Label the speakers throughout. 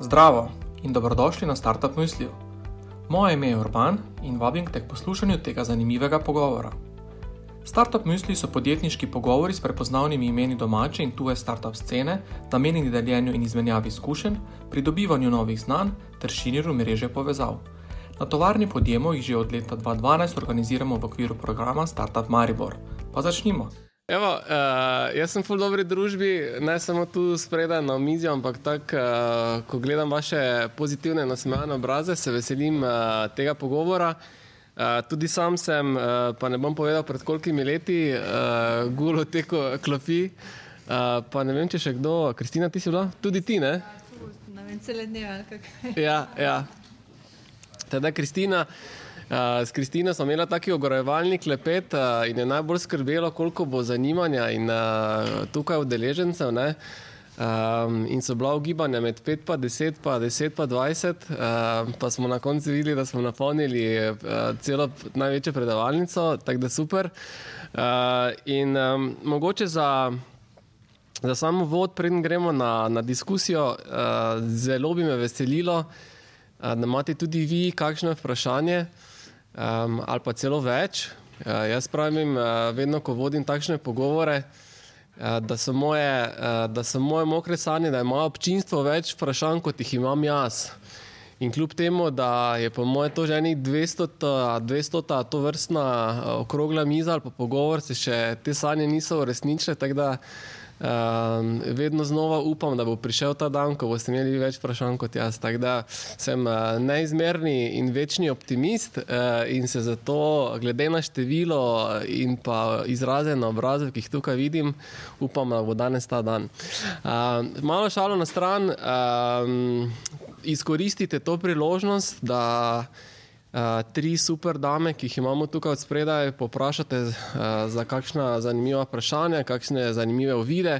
Speaker 1: Zdravo in dobrodošli na Startup Mysliju. Moje ime je Urban in vabim te k poslušanju tega zanimivega pogovora. Startup Mysli so podjetniški pogovori s prepoznavnimi imeni domače in tuje startup scene, namenjeni deljenju in izmenjavi izkušenj, pridobivanju novih znanj ter širjenju mreže povezav. Na tovarni podjemu jih že od leta 2012 organiziramo v okviru programa Startup Maribor. Pa začnimo.
Speaker 2: Evo, uh, jaz sem v dobri družbi, ne samo tu spredaj na mizi, ampak tako, uh, ko gledam vaše pozitivne, nasmejane obraze, se veselim uh, tega pogovora. Uh, tudi sam sem, uh, pa ne bom povedal pred kolikimi leti, uh, gulo te klopi. Uh, pa ne vem, če še kdo, Kristina, ti si bila? Tudi ti, ne?
Speaker 3: Ja, ne vem, cele dneve.
Speaker 2: Ja, ja. Teda, Kristina. Uh, s Kristino smo imeli taki ogorevalni klepet uh, in je najbolj skrbelo, koliko bo zanimanja in uh, tukaj udeležencev. Um, in so bila ugibanja med 5, pa 10, pa 10, pa 20, uh, pa smo na koncu videli, da smo napolnili uh, celo največjo predavalnico, tako da super. Uh, in um, mogoče za, za samo vod, preden gremo na, na diskusijo, uh, zelo bi me veselilo, uh, da imate tudi vi kakšno vprašanje um, ali pa celo več. Uh, jaz pravim, uh, vedno, ko vodim takšne pogovore, uh, da, so moje, uh, da so moje mokre sanje, da ima občinstvo več vprašanj, kot jih imam jaz. In kljub temu, da je po mojem to že enih 200, 200 to vrstna okrogla miza ali pa pogovor, se še te sanje niso uresničile. Um, vedno znova upam, da bo prišel ta dan, ko boste imeli več vprašanj kot jaz. Tako da sem uh, neizmerni in večni optimist uh, in se zato, glede na število in pa izraze na obrazih, ki jih tukaj vidim, upam, da bo danes ta dan. Uh, malo šalo na stran, um, izkoristite to priložnost, da. Uh, tri super dame, ki jih imamo tukaj od spredaj, poprašate uh, za kakšna zanimiva vprašanja, kakšne zanimive ovide,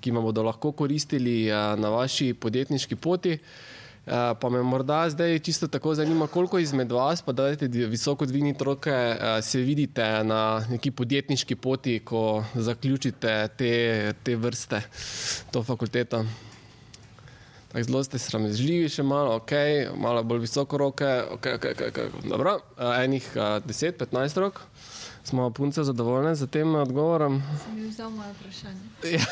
Speaker 2: ki vam bodo lahko koristili uh, na vaši podjetniški poti. Uh, pa me morda zdaj čisto tako zanima, koliko izmed vas, pa da dajte visoko dvini troke, uh, se vidite na neki podjetniški poti, ko zaključite te, te vrste, to fakulteto. Tako zelo ste sramežljivi, še malo, ok, malo bolj visoko roke, ok, ok, ok. okay. Dobro, enih 10-15 rok. Smo punce zadovoljne z tem odgovorom?
Speaker 3: Sem jim vzal moje vprašanje.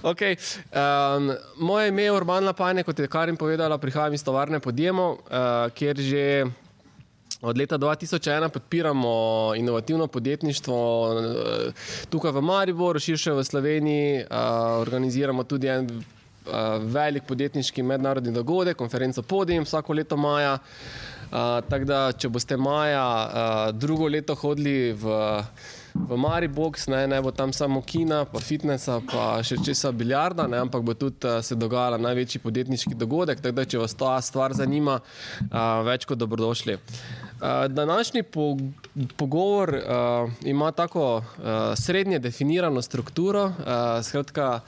Speaker 2: okay. um, moje ime je Urban Lapajne, kot je Karim povedala, prihajam iz tovarne podjemo, uh, kjer že od leta 2001 podpiramo inovativno podjetništvo uh, tukaj v Mariboru, širše v Sloveniji, uh, organiziramo tudi en uh, velik podjetniški mednarodni dogodek, konferenco Podium vsako leto maja. Tako da, če boste maja drugo leto hodili v, v Maribox, ne, ne bo tam samo kina, pa fitnesa, pa še česa biljarda, ne, ampak bo tudi uh, se dogajala največji podjetniški dogodek. Tako da, če vas ta stvar zanima, uh, več kot dobrodošli. Današnji po, pogovor uh, ima tako uh, srednje definirano strukturo. Uh, skratka,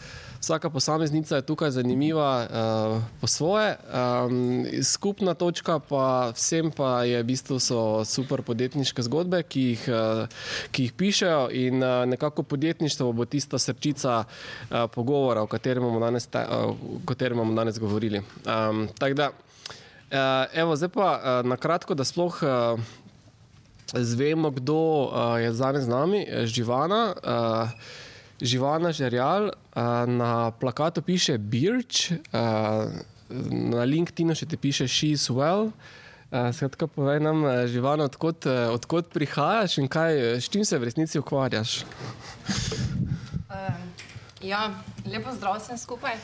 Speaker 2: Vsaka posameznica je tukaj zanimiva uh, po svoje. Um, skupna točka pa vsem pa je v bistvu super podjetniške zgodbe, ki jih, uh, ki jih pišejo in uh, nekako podjetništvo bo tista srčica uh, pogovora, o katerem bomo danes, ta, uh, katerem bomo danes govorili. Um, da, uh, evo, zdaj pa uh, na kratko, da sploh. Uh, Zvemo, kdo uh, je danes z nami, živana. Uh, živana žerjal, na plakatu piše Birch, na LinkedIn še ti piše She's Well. Skratka, povej nam, živana, odkot, odkot prihajaš in kaj, s čim se v resnici ukvarjaš?
Speaker 4: Uh, ja, lepo zdrav vsem skupaj.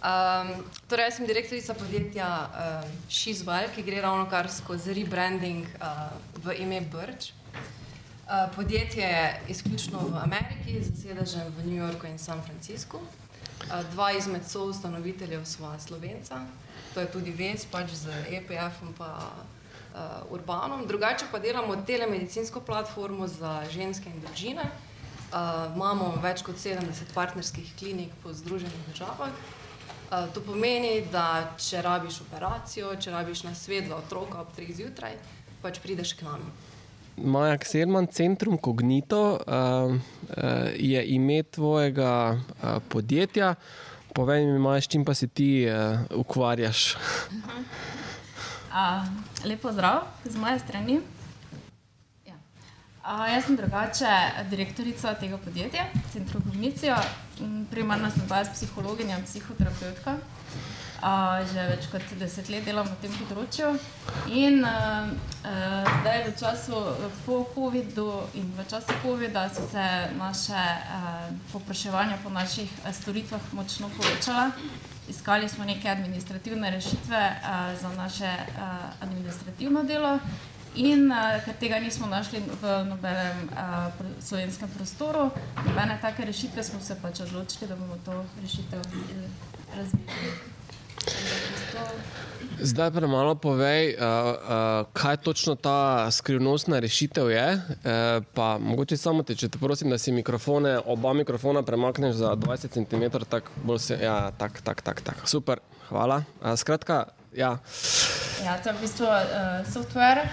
Speaker 4: Um, torej, jaz sem direktorica podjetja uh, She's Well, ki gre ravno kar skozi rebranding uh, v ime Birch. Eh, podjetje je izključno v Ameriki, z sedežem v New Yorku in San Franciscu. Uh, dva izmed soustanoviteljev sva Slovenca, to je tudi Ves, pač z EPF-om in uh, Urbanom. Drugače pa delamo telemedicinsko platformo za ženske in družine. Uh, imamo več kot 70 partnerskih klinik po Združenih državah. Uh, to pomeni, da če rabiš operacijo, če rabiš na svet za otroka ob 3 zjutraj, pač prideš k nam.
Speaker 2: Maja Kselman, Centrum Cognito uh, uh, je ime tvojega uh, podjetja. povej mi, Maja, s čim pa se ti uh, ukvarjaš?
Speaker 5: Uh, lepo zdrav z moje strani. Ja. Uh, jaz sem drugače direktorica tega podjetja, Centrum Kognicijo. Primarno sem pa jaz psihologinja in psihoterapeutka. Uh, že več kot deset let delam na tem področju. In uh, uh, zdaj, v času po COVID-u in v času COVID-a, so se naše uh, popraševanja po naših storitvah močno povečala iskali smo neke administrativne rešitve uh, za naše uh, administrativno delo. In uh, ker tega nismo našli v nobenem uh, slovenskem prostoru, nobene take rešitve, smo se pač odločili, da bomo to rešitev razvili.
Speaker 2: Zdaj pa malo povej, uh, uh, kaj točno ta skrivnostna rešitev je. Uh, pa mogoče samo te, če te prosim, da si mikrofone, oba mikrofona premakneš za 20 cm, tako bolj se. Ja, tak, tak, tak, tak. Super, hvala. Uh, skratka, ja.
Speaker 5: Ja, to je v bistvu uh, software,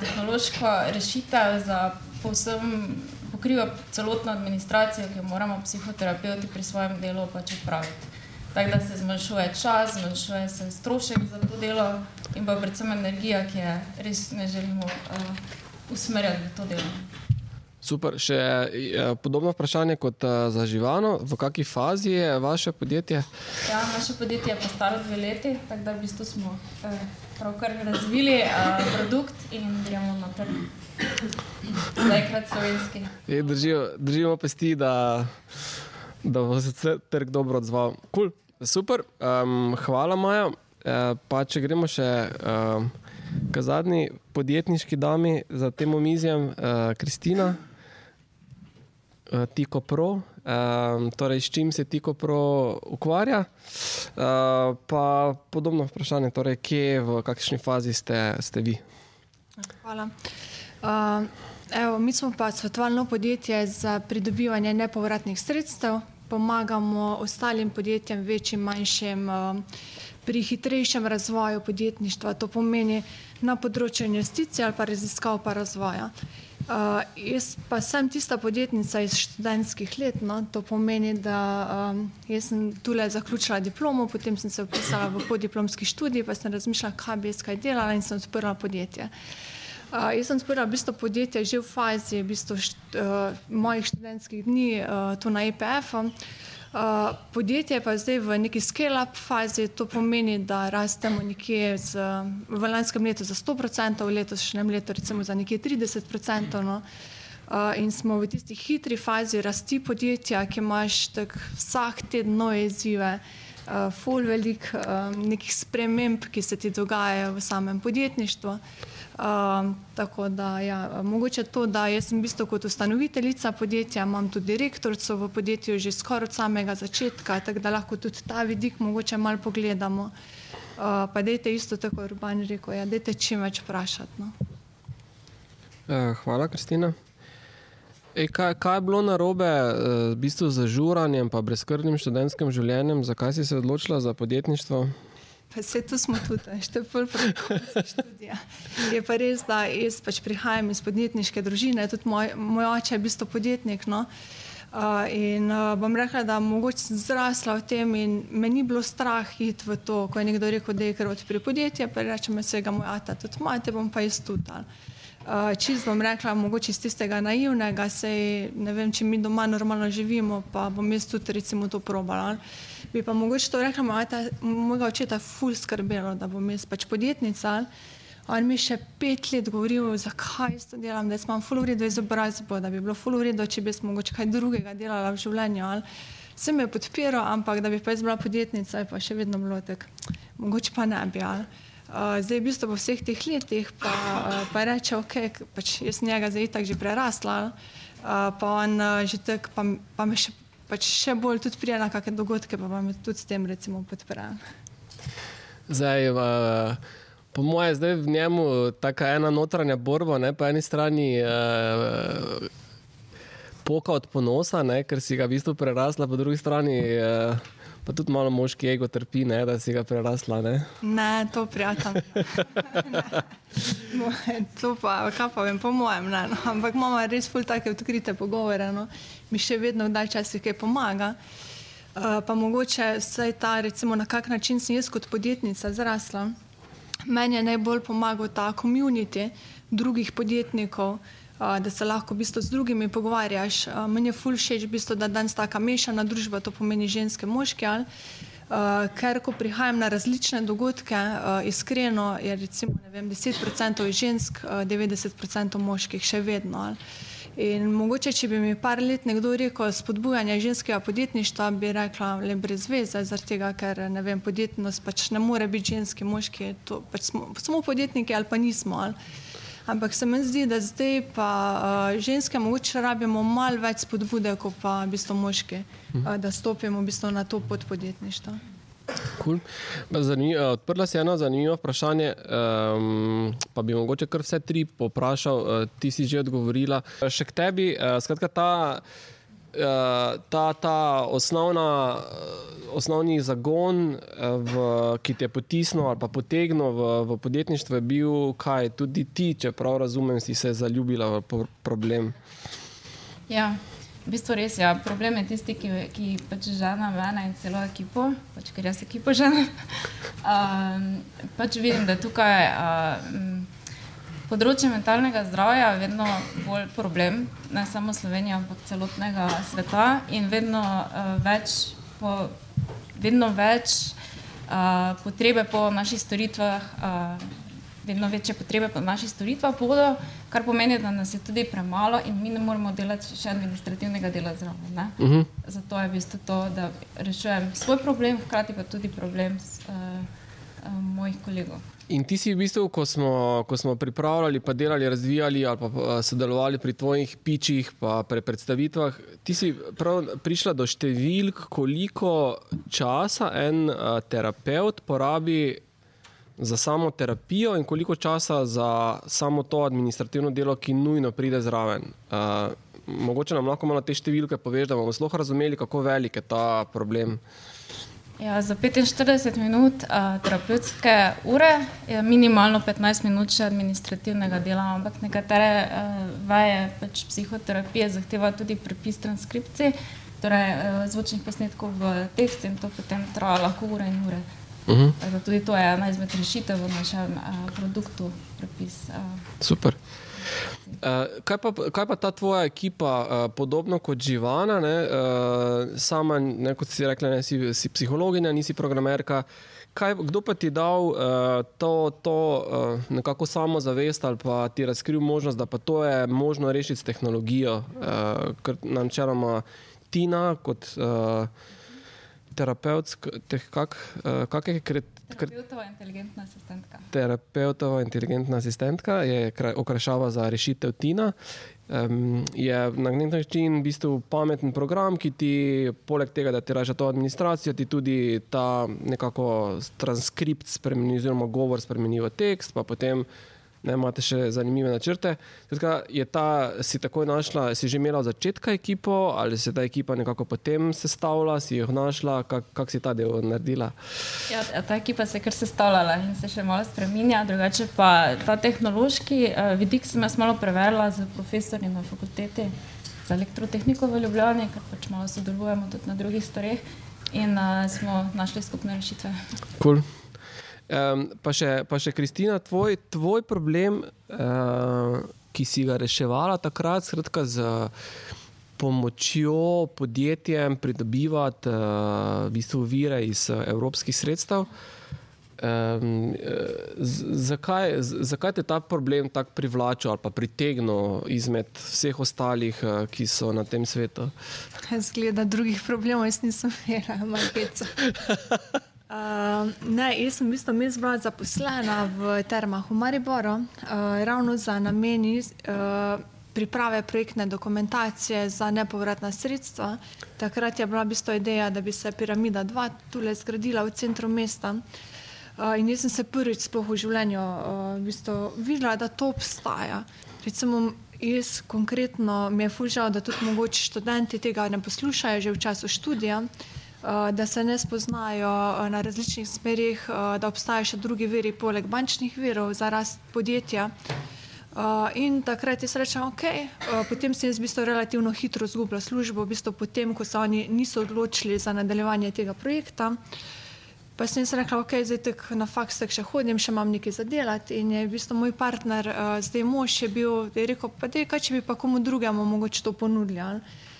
Speaker 5: tehnološko rešitev za povsem pokriva celotno administracijo, ki jo moramo psihoterapeuti pri svojem delu pač upraviti. Tako da se zmanjšuje čas, zmanjšuje se strošek za to delo in pa predvsem energija, ki je res ne želimo uh, usmerjati v to delo.
Speaker 2: Super. Še uh, podobno vprašanje kot uh, za živano. V kakšni fazi je vaše podjetje?
Speaker 5: Ja, naše podjetje je pa staro dve leti, tako da v bistvu smo uh, pravkar razvili uh, produkt in gremo naprej. Zdaj, krat slovenski.
Speaker 2: E, držijo, držimo pesti, da, da bo se trg dobro odzval. Cool. Super, um, hvala, Maja. E, pa če gremo še um, k zadnji podjetniški dami za tem omizjem, uh, Kristina, uh, Tiko Pro. Um, torej, s čim se Tiko Pro ukvarja? Uh, pa podobno vprašanje, torej, kje, v kakšni fazi ste, ste vi?
Speaker 3: Hvala. Uh, evo, mi smo pa svetovalno podjetje za pridobivanje nepovratnih sredstev, pomagamo ostalim podjetjem, večjim, manjšim, eh, pri hitrejšem razvoju podjetništva. To pomeni na področju investicij ali pa raziskav pa razvoja. Uh, jaz pa sem tista podjetnica iz študentskih let, no? to pomeni, da um, sem tukaj zaključila diplomo, potem sem se vpisala v podiplomski študij, pa sem razmišljala, kaj bi jaz kaj delala in sem odprla podjetje. Uh, jaz sem odprla v bistvu podjetje že v fazi v bistvu št, uh, mojih študentskih dni uh, tu na EPF-u. Uh, podjetje pa je zdaj v neki scale-up fazi, to pomeni, da rastemo nekje z, v lanskem letu za 100%, v letošnjem letu recimo za nekje 30%. No? Uh, in smo v tisti hitri fazi rasti podjetja, ki imaš vsak teden nove izzive, uh, full velik uh, nekih sprememb, ki se ti dogajajo v samem podjetništvu. Um, tako da, ja, mogoče to, da jaz sem v bistvu kot ustanoviteljica podjetja, imam tudi direktorico v podjetju že skoraj od samega začetka, tako da lahko tudi ta vidik mogoče malo pogledamo. Uh, pa dejte isto, tako Urban rekel, ja, dejte čim več vprašati. No.
Speaker 2: Uh, hvala, Kristina. E, kaj, kaj je bilo narobe uh, v bistvu z žuranjem in brezkrbnim študentskim življenjem? Zakaj si se odločila za podjetništvo?
Speaker 3: Pa vse to smo tudi, še bolj preprosto študija. Je pa res, da jaz pač prihajam iz podjetniške družine, tudi moj, moj oče je v bistvu podjetnik. No? Uh, in uh, bom rekla, da mogoče sem zrasla v tem in me ni bilo strah iti v to, ko je nekdo rekel, da je kar odpri podjetje, pa rečem, da se ga moj ata tudi imate, bom pa jaz tudi. Uh, Čist bom rekla, mogoče iz tistega naivnega, sej ne vem, če mi doma normalno živimo, pa bom jaz tudi recimo to probala. Uh, bi pa mogoče to rekla, mojega očeta ful skrbelo, da bom jaz pač podjetnica. On mi še pet let govoril, zakaj to delam, da imam ful uredo izobrazbo, da bi bilo ful uredo, če bi mogoče kaj drugega delala v življenju. Ali. Vse me podpiral, ampak da bi pa jaz bila podjetnica, je pa še vedno bilo tako, mogoče pa ne bi. Uh, zdaj, v bistvu, po vseh teh letih, pa, uh, pa reče, ok, pač jaz njega zdaj tako že prerasla, uh, pa on uh, že tako, pa, pa me še pač še bolj tudi prija na kakšne dogodke, pa vam tudi s tem recimo podprem.
Speaker 2: Zdaj, uh, po moje, zdaj v njemu taka ena notranja borba, ne, po eni strani uh, poka od ponosa, ne, ker si ga v bistvu prerasla, po drugi strani uh, Pa tudi malo moški ego trpi, ne, da si ga prerasla. Ne,
Speaker 3: ne to prijatelj. to pa, kaj pa vem, po mojem, ne. No. Ampak imamo res ful take odkrite pogovore. No. Mi še vedno v dalj časih kaj pomaga. Uh, pa mogoče vsaj ta, recimo, na kak način sem jaz kot podjetnica zrasla. Meni je najbolj pomagal ta komunity drugih podjetnikov, uh, da se lahko v bistvu z drugimi pogovarjaš. Meni je ful všeč, v bistvu, da danes taka mešana družba, to pomeni ženske, moški. Ali, Uh, ker ko prihajam na različne dogodke, uh, iskreno je recimo vem, 10% žensk, uh, 90% moških še vedno. Ali. In mogoče, če bi mi par let nekdo rekel spodbujanje ženskega podjetništva, bi rekla le brez veze, zaradi tega, ker ne vem, podjetnost pač ne more biti ženski, moški, to pač smo, smo podjetniki ali pa nismo. Ali. Ampak se mi zdi, da zdaj pa uh, ženske mogoče rabimo malo več spodbude, kot pa v bistvu moški, uh, da stopimo v bistvu na to pot podjetništva.
Speaker 2: Cool. Odprla se je eno zanimivo vprašanje, um, pa bi mogoče kar vse tri poprašal, uh, ti si že odgovorila. Še k tebi, uh, skratka, ta, uh, ta, ta osnovna, uh, osnovni zagon, uh, v, ki te je potisnil ali potegnil v, v podjetništvo, je bil kaj, tudi ti, če prav razumem, si se zaljubila v problem.
Speaker 5: Ja. V bistvu res je. Ja. Problem je tisti, ki, ki pač žena mene in celo ekipo, pač ker jaz ekipo ženem. Um, pač vidim, da tukaj um, področje mentalnega zdravja je vedno bolj problem, ne samo Slovenije, ampak celotnega sveta in vedno uh, več, po, vedno več uh, potrebe po naših storitvah. Uh, vedno večje potrebe po naših storitvah bodo, kar pomeni, da nas je tudi premalo in mi ne moremo delati še administrativnega dela zraven. Uh mhm. -huh. Zato je v bistvu to, da rešujem svoj problem, hkrati pa tudi problem s, uh, uh, mojih kolegov.
Speaker 2: In ti si v bistvu, ko smo, ko smo pripravljali, pa delali, razvijali ali pa uh, sodelovali pri tvojih pičih, pa pri predstavitvah, ti si prišla do številk, koliko časa en uh, terapeut porabi za samo terapijo in koliko časa za samo to administrativno delo, ki nujno pride zraven. Uh, mogoče nam lahko malo te številke poveš, da bomo zelo razumeli, kako velik je ta problem.
Speaker 5: Ja, za 45 minut uh, terapevtske ure je minimalno 15 minut še administrativnega dela, ampak nekatere uh, vaje pač psihoterapije zahtevajo tudi prepis transkripcij, torej uh, zvočnih posnetkov v tekst in to potem traja lahko ure in ure. Uh. -huh. Tudi to je ena izmed rešitev v našem uh, produktu. Prepis, uh.
Speaker 2: Super. Uh, kaj, pa, kaj pa ta tvoja ekipa, uh, podobno kot živana, ne, uh, sama, ne, kot si rekla, ne, si, si psihologinja, nisi programerka. Kaj, kdo pa ti je dal uh, to, to uh, nekako samozavest ali pa ti razkril možnost, da pa to je možno rešiti s tehnologijo, uh, ker načeloma Tina kot. Uh, terapeutsko, teh kak, uh, kakih kret.
Speaker 5: Terapeutova inteligentna asistentka.
Speaker 2: Terapeutova inteligentna asistentka je okrašava za rešitev Tina. Um, je na nek način v bistvu pameten program, ki ti, poleg tega, da ti raže to administracijo, ti tudi ta nekako transkript spremeni, oziroma govor spremeni v tekst, pa potem ne, imate še zanimive načrte. Zdaj, je ta, si takoj našla, si že imela od začetka ekipo ali se ta ekipa nekako potem sestavlja, si jih našla, kako kak si ta del naredila?
Speaker 5: Ja, ta ekipa se je kar sestavljala in se še malo spremenja, drugače pa ta tehnološki uh, vidik sem jaz malo preverila z profesorji na fakulteti za elektrotehniko v Ljubljani, ker pač malo sodelujemo tudi na drugih stvareh in uh, smo našli skupne rešitve.
Speaker 2: Cool. Um, pa, še, pa še, Kristina, tvoj, tvoj problem, uh, ki si ga reševala takrat, skratka, z pomočjo podjetjem pridobivati uh, v bistvu vire iz uh, evropskih sredstev. Um, zakaj, zakaj te ta problem tako privlačil ali pa pritegnil izmed vseh ostalih, ki so na tem svetu?
Speaker 3: Zgleda, drugih problemov jaz nisem imela, malo heca. Uh, ne, jaz sem v bistvu bila zaposlena v Termah v Mariboru, uh, ravno za nameni uh, priprave projektne dokumentacije za nepovratna sredstva. Takrat je bila v bistvu ideja, da bi se piramida 2 tukaj zgradila v centru mesta. Uh, in jaz sem se prvič sploh v življenju uh, v bistvu videla, da to obstaja. Recimo, jaz konkretno mi je fužal, da tudi mogoče študenti tega ne poslušajo že v času študija. Eh, da se ne spoznajo eh, na različnih smerih, eh, da obstajajo še drugi viri, poleg bančnih virov za rast podjetja. In takrat jaz rečem, ok, potem sem jaz v bistvu relativno hitro izgubila službo, v bistvu potem, ko se oni niso odločili za nadaljevanje tega projekta. Pa sem jaz rekla, ok, zdaj tak na faks tak še hodim, še imam nekaj za delati. In je v bistvu moj partner, zdaj mož je bil, je rekel, pa dej, kaj če bi pa komu drugemu mogoče to ponudili. Uh,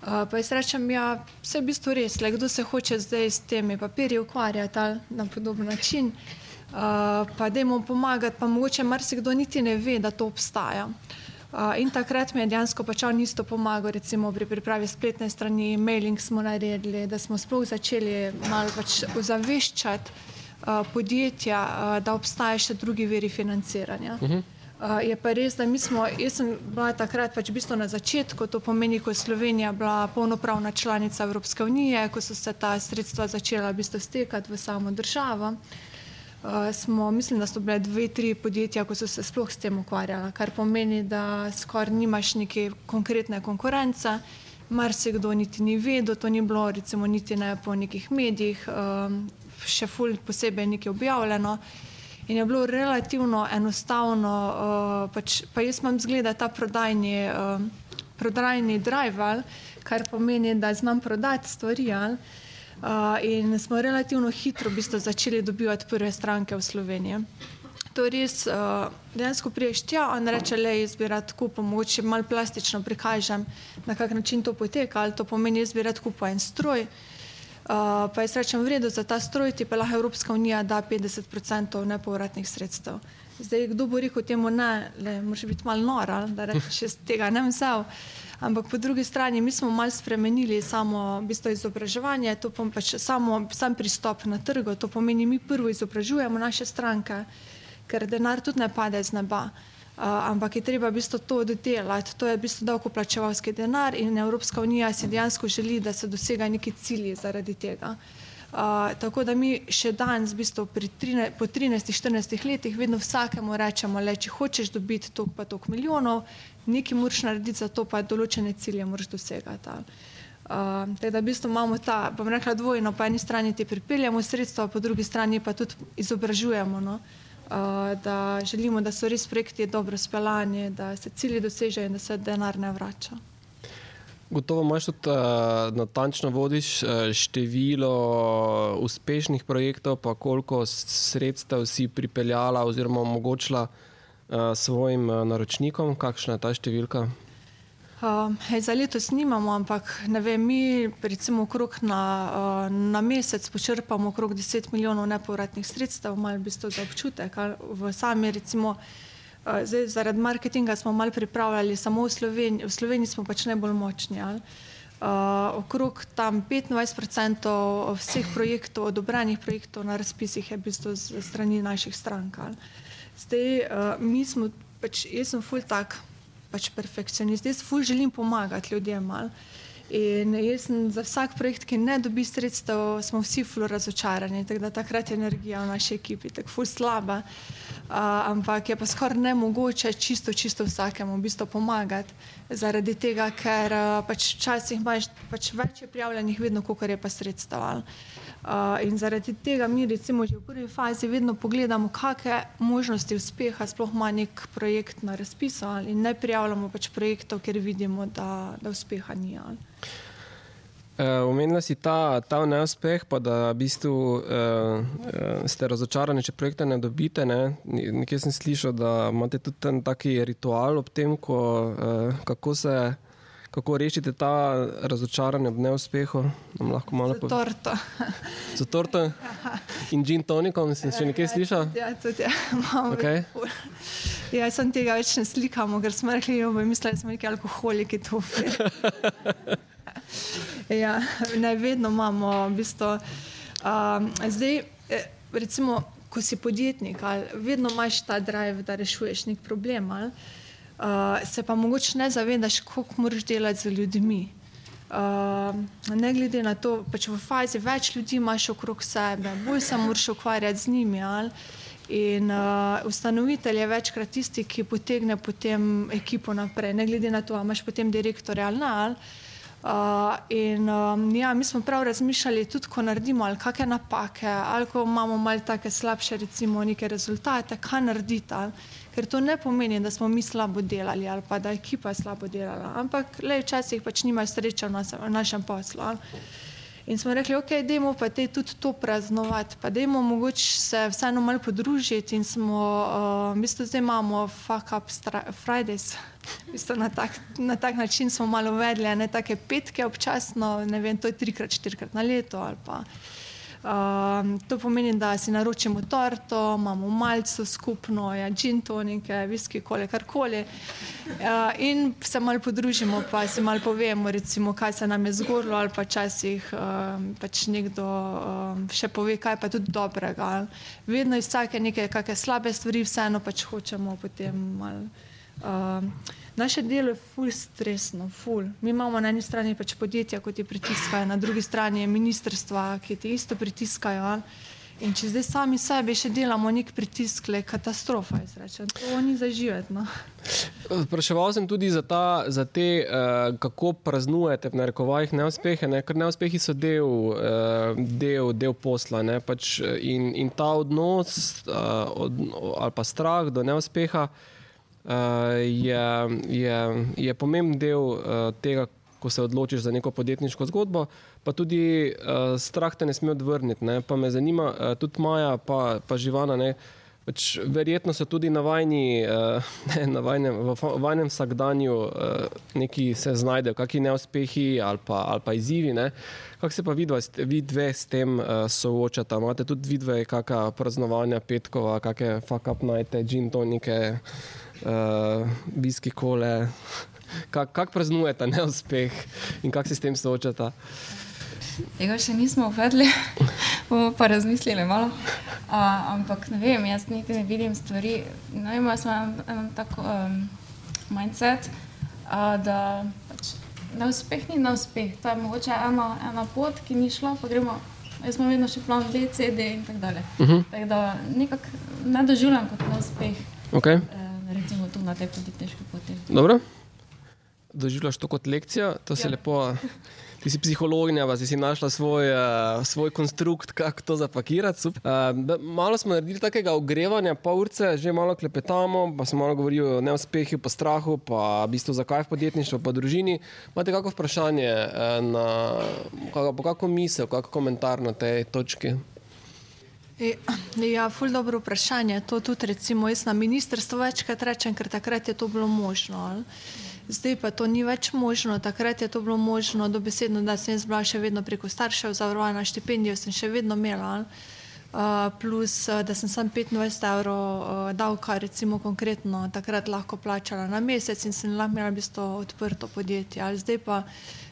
Speaker 3: pa jaz rečem, ja, vse je v bistvu res, le kdo se hoče zdaj s temi papirji ukvarjati ali na podoben način. Uh, pa da jim pomagati, pa mogoče marsikdo niti ne ve, da to obstaja. Uh, in takrat mi je dejansko pač on isto pomagal, recimo pri pripravi spletne strani, mailing smo naredili, da smo sploh začeli malo pač ozaveščati uh, podjetja, uh, da obstajajo še drugi veri financiranja. Uh -huh. Uh, je pa res, da mi smo, jaz sem bila takrat pač v bistvu na začetku, to pomeni, ko je Slovenija bila polnopravna članica Evropske unije, ko so se ta sredstva začela v bistvu stekati v samo državo. Uh, smo, mislim, da so bile dve, tri podjetja, ko so se sploh s tem ukvarjala, kar pomeni, da skoraj nimaš neke konkretne konkurence, mar se kdo niti ni vedel, to ni bilo recimo niti ne po nekih medijih, um, še ful posebej nekaj objavljeno. In je bilo relativno enostavno, uh, pač, pa jaz imam zgleda ta prodajni, uh, prodajni drive, kar pomeni, da znam prodati stvari. Uh, in smo relativno hitro v bistvu začeli dobivati prve stranke v Sloveniji. To je res, uh, dejansko priješ tja in reče, le izbirati kupo, mogoče malo plastično prikažem, na kak način to poteka, ali to pomeni izbirati kupo en stroj. Pa jaz rečem, v redu za ta stroj ti pa lahko Evropska unija da 50% nepovratnih sredstev. Zdaj, kdo bo rekel temu ne, le, moraš biti malo nora, da rečeš, tega ne vse. Ampak po drugi strani mi smo malo spremenili samo bistvo izobraževanja, to pomeni pač samo sam pristop na trgu. To pomeni, mi prvo izobražujemo naše stranke, ker denar tudi ne pade z neba. Uh, ampak je treba v bistvu to dodelati. To je v bistvu davkoplačevalski denar in Evropska unija si dejansko želi, da se dosega neki cilji zaradi tega. Uh, tako da mi še danes, v bistvu trine, po 13-14 letih, vedno vsakemu rečemo, le, če hočeš dobiti toliko pa toliko milijonov, nekaj moraš narediti za to, pa določene cilje moraš dosegati. Uh, da, v bistvu imamo ta, bom rekla, dvojno, po eni strani ti pripeljamo sredstva, po drugi strani pa tudi izobražujemo. No? Uh, da želimo, da so res projekti dobro speljani, da se cilji dosežejo in da se denar ne vrača.
Speaker 2: Gotovo imaš tudi uh, natančno vodiš uh, število uspešnih projektov, pa koliko sredstev si pripeljala oziroma omogočila uh, svojim uh, naročnikom, kakšna je ta številka?
Speaker 3: Uh, hej, za letos nimamo, ampak vem, mi recimo na, uh, na mesec počrpamo okrog 10 milijonov nepovratnih sredstev, malo v bistvu za občutek. V sami recimo, uh, zdaj, zaradi marketinga smo malo pripravljali samo v Sloveniji, v Sloveniji smo pač najbolj močni. Ali? Uh, okrog tam 25% vseh projektov, odobrenih projektov na razpisih je v bistvu z strani naših strank. Ali? Zdaj, uh, mi smo, pač, jaz sem ful tak, pač perfekcionist, jaz ful želim pomagati ljudem. Mal. In jaz sem za vsak projekt, ki ne dobi sredstev, smo vsi ful razočarani, tako da takrat je energija v naši ekipi tako ful slaba. Uh, ampak je pa skoraj nemogoče čisto, čisto vsakemu v bistvu pomagati, zaradi tega, ker uh, pač včasih imaš pač več prijavljenih, vedno, koliko je pa sredstev. Uh, in zaradi tega mi, recimo, že v prvi fazi vedno pogledamo, kakšne možnosti uspeha sploh ima nek projekt na razpisu, in ne prijavljamo pač projektov, ker vidimo, da, da uspeha ni.
Speaker 2: Omenila si ta, ta neuspeh, pa da v bistvu uh, ste razočarani, če projekte ne dobite. Ne? Nekje sem slišal, da imate tudi ten taki ritual ob tem, ko, uh, kako se kako rešite ta razočaranje ob neuspehu? Lahko malo
Speaker 3: povem. Torto.
Speaker 2: Za torto in gin tonikom, si še nekaj slišal?
Speaker 3: Ja, tudi ja. Okay. Ja, sem tega več ne slikam, ker smo rekli, da bomo mislili, da smo neki alkoholiki tu. ja, ne vedno imamo, v bistvu. Um, zdaj, eh, recimo, ko si podjetnik, vedno imaš ta drive, da rešuješ nek problem. Ali? Uh, se pa mogoče ne zavedaš, koliko moraš delati z ljudmi. Uh, ne glede na to, pač v fazi več ljudi imaš okrog sebe, bolj se moraš ukvarjati z njimi. Ali? In uh, ustanovitelj je večkrat tisti, ki potegne potem ekipo naprej, ne glede na to, ali imaš potem direktorja ali ne. Ali. Uh, in um, ja, mi smo prav razmišljali, tudi ko naredimo ali kakšne napake, ali ko imamo malo take slabše, recimo, neke rezultate, kaj narediti. Ali, ker to ne pomeni, da smo mi slabo delali ali pa da je ekipa slabo delala, ampak le včasih pač nimajo sreče v, nas, v našem poslu. Ali. In smo rekli, ok, dajmo pa te tudi to praznovati, pa dajmo mogoče se vseeno malo podružiti in smo, uh, v bistvu zdaj imamo fuck up Fridays. V bistvu na, tak, na tak način smo malo uvedli, ne take petke občasno, ne vem, to je trikrat, štirikrat na leto ali pa. Um, to pomeni, da si naročimo torto, imamo malce skupno, ja, gin tonike, viski, kole, karkoli. Uh, in se malo podružimo, pa si malo povemo, recimo, kaj se nam je zgodilo, ali pa časih um, pač nekdo um, še pove, kaj pa tudi dobrega. Vedno iz vsake neke slabe stvari, vseeno pač hočemo potem malo. Um, Naše delo je ful stresno, ful. Mi imamo na eni strani pač podjetja, ki ti pritiskajo, na drugi strani je ministrstva, ki ti isto pritiskajo. In če zdaj sami sebi še delamo nek pritisk, je katastrofa, izrečem. To ni zaživeti. No.
Speaker 2: Spraševal sem tudi za, ta, za te, uh, kako praznujete v narekovajih neuspehe, ne? ker neuspehi so del, uh, del, del posla. Pač in, in ta odnos uh, od, ali pa strah do neuspeha je, je, je pomemben del uh, tega, ko se odločiš za neko podjetniško zgodbo, pa tudi uh, strah te ne sme odvrniti. Ne? Pa me zanima, uh, tudi Maja, pa, pa živana. Ne? Pač verjetno so tudi na vajni, uh, ne, na vajnem, v vajnem vsakdanju uh, neki se znajdejo, kakšni neuspehi ali pa, ali pa izzivi. Kako se pa vidva, vi dve s tem uh, soočate? Imate tudi vidve, kakšna praznovanja petkova, kakšne fuck up najte, gin tonike uh, viski kole. Kako kak praznujete neuspeh in kako se s tem soočate?
Speaker 5: Tega še nismo uvedli, bomo pa razmislili malo. Uh, ampak ne vem, jaz niti ne vidim stvari. No, imamo en, en tako um, mindset, uh, da pač, neuspeh ni neuspeh. To je mogoče ena, ena pot, ki ni šla, pa gremo. Jaz smo vedno še plan B, C, D in tako dalje. Uh mhm. -huh. Tako da nekako ne doživljam kot neuspeh.
Speaker 2: Okay. Uh,
Speaker 5: recimo tu na tej podjetniški poti.
Speaker 2: Dobro. Doživljaš to kot lekcijo, to se ja. lepo. Ti si psihologinja, pa si, si našla svoj, uh, svoj konstrukt, kako to zapakirati. Uh, malo smo naredili takega ogrevanja, pa urce, že malo klepetamo, pa smo malo govorili o neuspehu, pa strahu, pa v bistvu zakaj v podjetništvu, pa družini. Imate kakšno vprašanje, uh, na, kakšno misel, kakšno komentar na tej točki?
Speaker 3: E, ja, ful dobro vprašanje. To tudi recimo jaz na ministrstvu večkrat rečem, ker takrat je to bilo možno. Ali? Zdaj pa to ni več možno. Takrat je to bilo možno, dobesedno, da sem jaz bila še vedno preko staršev zavarovana, štipendijo sem še vedno imela. Uh, plus, da sem sam 25 evrov uh, davka, recimo konkretno, takrat lahko plačala na mesec in sem lahko imela v bistvu odprto podjetje. Ali zdaj pa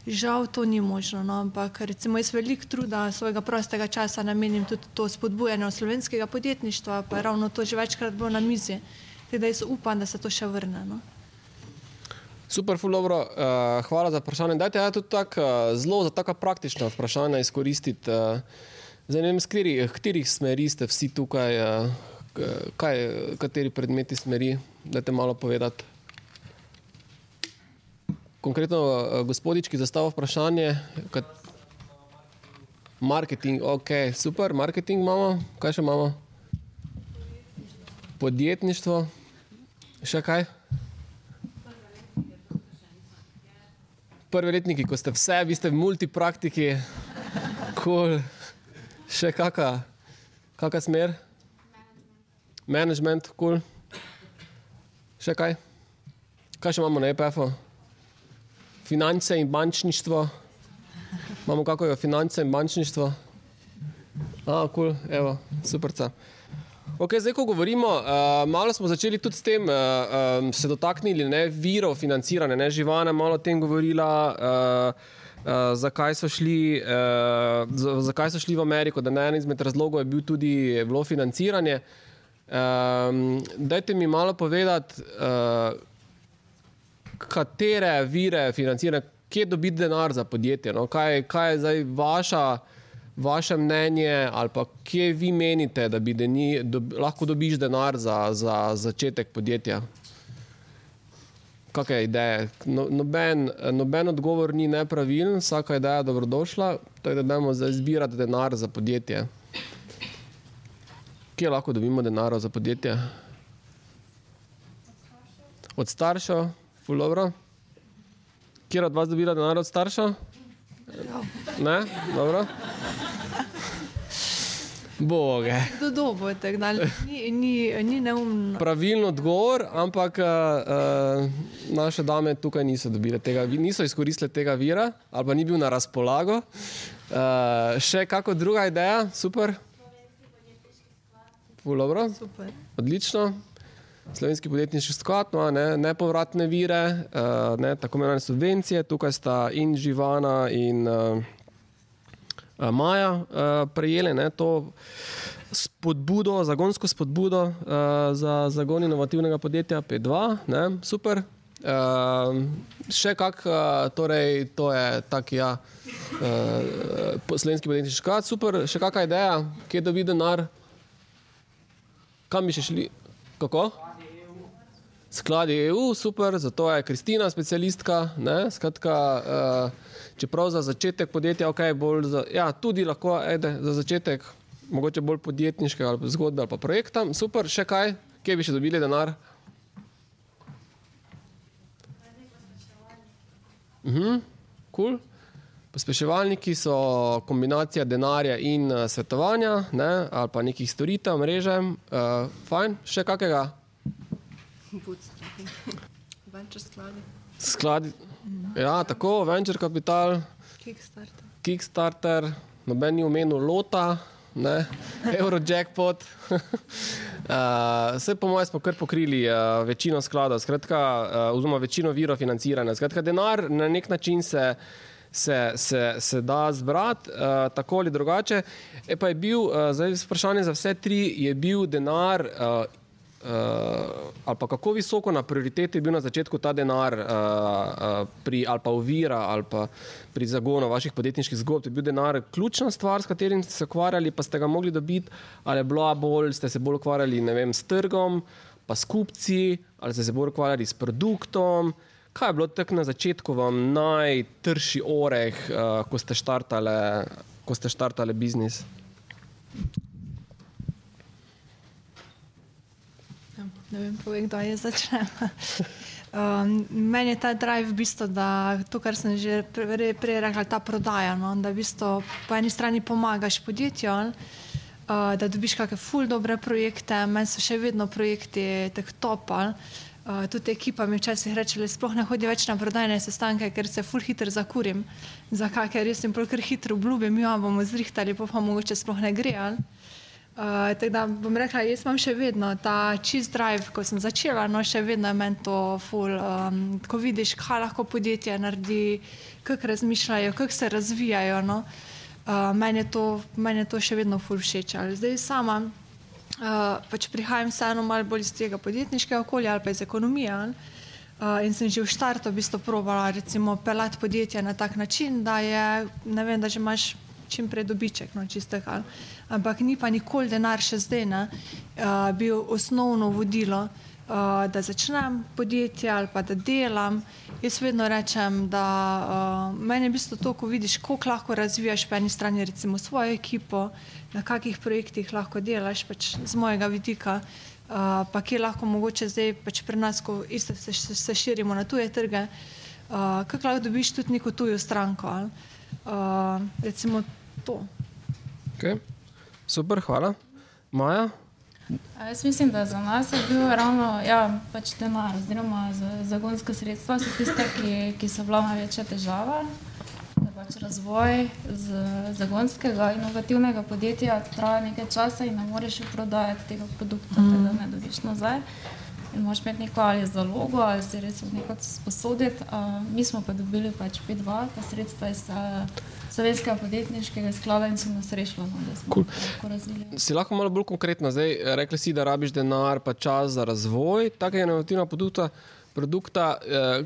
Speaker 3: Žal to ni možno, no, ampak recimo jaz veliko truda svojega prostega časa namenim tudi to spodbujanje slovenskega podjetništva, pa je ravno to že večkrat bilo na mizi, da jaz upam, da se to še vrne. No.
Speaker 2: Super, fulobro, uh, hvala za vprašanje. Dajte ja, tudi tak, uh, zelo za taka praktična vprašanja izkoristiti. Uh, zdaj ne vem, z katerih smeri ste vsi tukaj, uh, kaj, kateri predmeti smeri, dajte malo povedati konkretno uh, gospodič, ki zastavlja vprašanje. Kad... Marketing, ok, super, marketing imamo, kaj še imamo? Podjetništvo, še kaj? Prvi letniki, ko ste vse, vi ste multipraktiki, cool. še kakšna, kakšna smer? Management, cool. Še kaj? Kaj še imamo na EPF-u? finance in bančništvo. Imamo kako je finance in bančništvo. A, kul, cool. evo, super. Ok, zdaj, ko govorimo, uh, malo smo začeli tudi s tem, uh, um, se dotaknili ne, virov financiranja, ne, živana malo o tem govorila, uh, uh, zakaj, so šli, uh, zakaj so šli v Ameriko, da na en izmed razlogov je bil tudi bilo financiranje. Um, dajte mi malo povedati, uh, katere vire financiranja, kje dobiti denar za podjetje? No? Kaj, kaj je zdaj vaša, vaše mnenje, ali pa kje vi menite, da bi deni, do, lahko dobiš denar za, za začetek podjetja? kakšne ideje. No, noben, noben odgovor ni nepravilen, vsaka ideja je dobrodošla, tako da dajmo zdaj zbirati denar za podjetje. Kje lahko dobimo denar za podjetje? Od staršev, ful dobro. Kjer od vas dobila denar od staršev? Ne, dobro. Boge.
Speaker 3: Do dobo, tako da ni, ni, ni neumno.
Speaker 2: Pravilen odgovor, ampak uh, naše dame tukaj niso dobile tega, niso izkoristile tega vira, ali pa ni bil na razpolago. Uh, še kako druga ideja, super. Dobro,
Speaker 3: Super.
Speaker 2: odlično. Slovenski podjetniški sklad ima ne, nepovratne vire, uh, ne, tako imenovane subvencije, tukaj sta in Živana in uh, uh, Maja uh, prejeli ne, to spodbudo, zagonsko spodbudo uh, za zagon inovativnega podjetja P2, ne, super. Uh, še kak, uh, torej, to je tak, ja, uh, slovenski podjetniški sklad, super, še kakšna ideja, kje dobi denar, kam bi še šli, kako? Skladi EU, super, zato je Kristina specialistka. Ne, skratka, uh, čeprav za začetek podjetja, ok, bolj za, ja, tudi lahko ede, za začetek, mogoče bolj podjetniškega ali zgodbe ali pa projekta, super, še kaj, kje bi še dobili denar? Mhm, cool. Pospeševalniki so kombinacija denarja in uh, svetovanja, ne, ali pa nekih storitev, mreže. Uh, fajn, še kakega?
Speaker 4: Venture skladi.
Speaker 2: Skladi. Ja, tako, venture capital,
Speaker 3: Kickstarter.
Speaker 2: Kickstarter, noben ni omenil lota, ne, Eurojackpot. uh, vse po mojem smo kar pokrili uh, večino skladov, skratka, uh, oziroma večino virov financiranja. Skratka, denar na nek način se, se, se, se da zbrati, uh, tako ali drugače. E pa je bil, uh, zdaj vprašanje za vse tri, je bil denar. Uh, ali pa kako visoko na prioriteti je bil na začetku ta denar, uh, uh, pri, ali pa ovira, ali pa pri zagonu vaših podjetniških zgodb, je bil denar ključna stvar, s katerim ste se ukvarjali, pa ste ga mogli dobiti, ali je bila bolj, ste se bolj ukvarjali vem, s trgom, pa s kupci, ali ste se bolj ukvarjali s produktom. Kaj je bilo tako na začetku vam najtrši oreh, uh, ko ste štartali biznis?
Speaker 3: Ne vem, povej, kdo je začel. Um, meni je ta drive v bistvu, da to, kar sem že prej, prej rekla, ta prodaja, no, da v bistvu po eni strani pomagaš podjetju, uh, da dobiš kakšne ful dobre projekte, meni so še vedno projekti teh topal. Uh, tudi ekipa mi včasih reče, da sploh ne hodi več na prodajne sestanke, ker se ful hitro zakurim. Za kakšne res jim prav kar hitro obljubim, jo bomo zrihtali, pa pa mogoče sploh ne gre. ali. Uh, tako da bom rekla, jaz imam še vedno ta čist drive, ko sem začela, no še vedno je meni to ful. Um, ko vidiš, kaj lahko podjetje naredi, kako razmišljajo, kako se razvijajo. No. Uh, meni, je to, meni je to še vedno ful všeč. Ali Zdaj sama uh, pač prihajam vseeno malo bolj iz tega podjetniškega okolja ali pa iz ekonomije. ali. Uh, in sem že v štartu v bistvu probala recimo pelati podjetje na tak način, da je, ne vem, da že imaš čim prej dobiček, no čiste hal. Ampak ni pa nikoli denar še zdaj ne, uh, bil osnovno vodilo, uh, da začnem podjetje ali pa da delam. Jaz vedno rečem, da uh, meni je v bistvu to, ko vidiš, koliko lahko razvijaš po eni strani recimo svojo ekipo, na kakih projektih lahko delaš, pač z mojega vidika. Uh, pa kje lahko mogoče zdaj pač pri nas, ko isto se, se, se širimo na tuje trge, uh, kako lahko dobiš tudi neko tujo stranko. ali. Uh, recimo to.
Speaker 2: Okay. Super, hvala. Maja?
Speaker 5: A Jaz mislim, da za nas je bil ravno ja, pač denar, oziroma za- zagonska sredstva, so tiste, ki, ki so bila največja težava. Da pač razvoj z zagonskega inovativnega podjetja traja nekaj časa in ne moreš prodajati tega produkta, mm. da ne dobiš nazaj. In moraš imeti neko ali zalogo, ali si res nekaj sposoditi. Uh, mi smo pa dobili pač P2, ta sredstva iz uh, Slovenskega podjetniškega sklada in so nas rešili, no, da smo
Speaker 2: Cool.
Speaker 5: lahko razvili.
Speaker 2: Si lahko malo bolj konkretna. Zdaj, rekli si, da rabiš denar, pa čas za razvoj takega inovativnega produkta. produkta eh,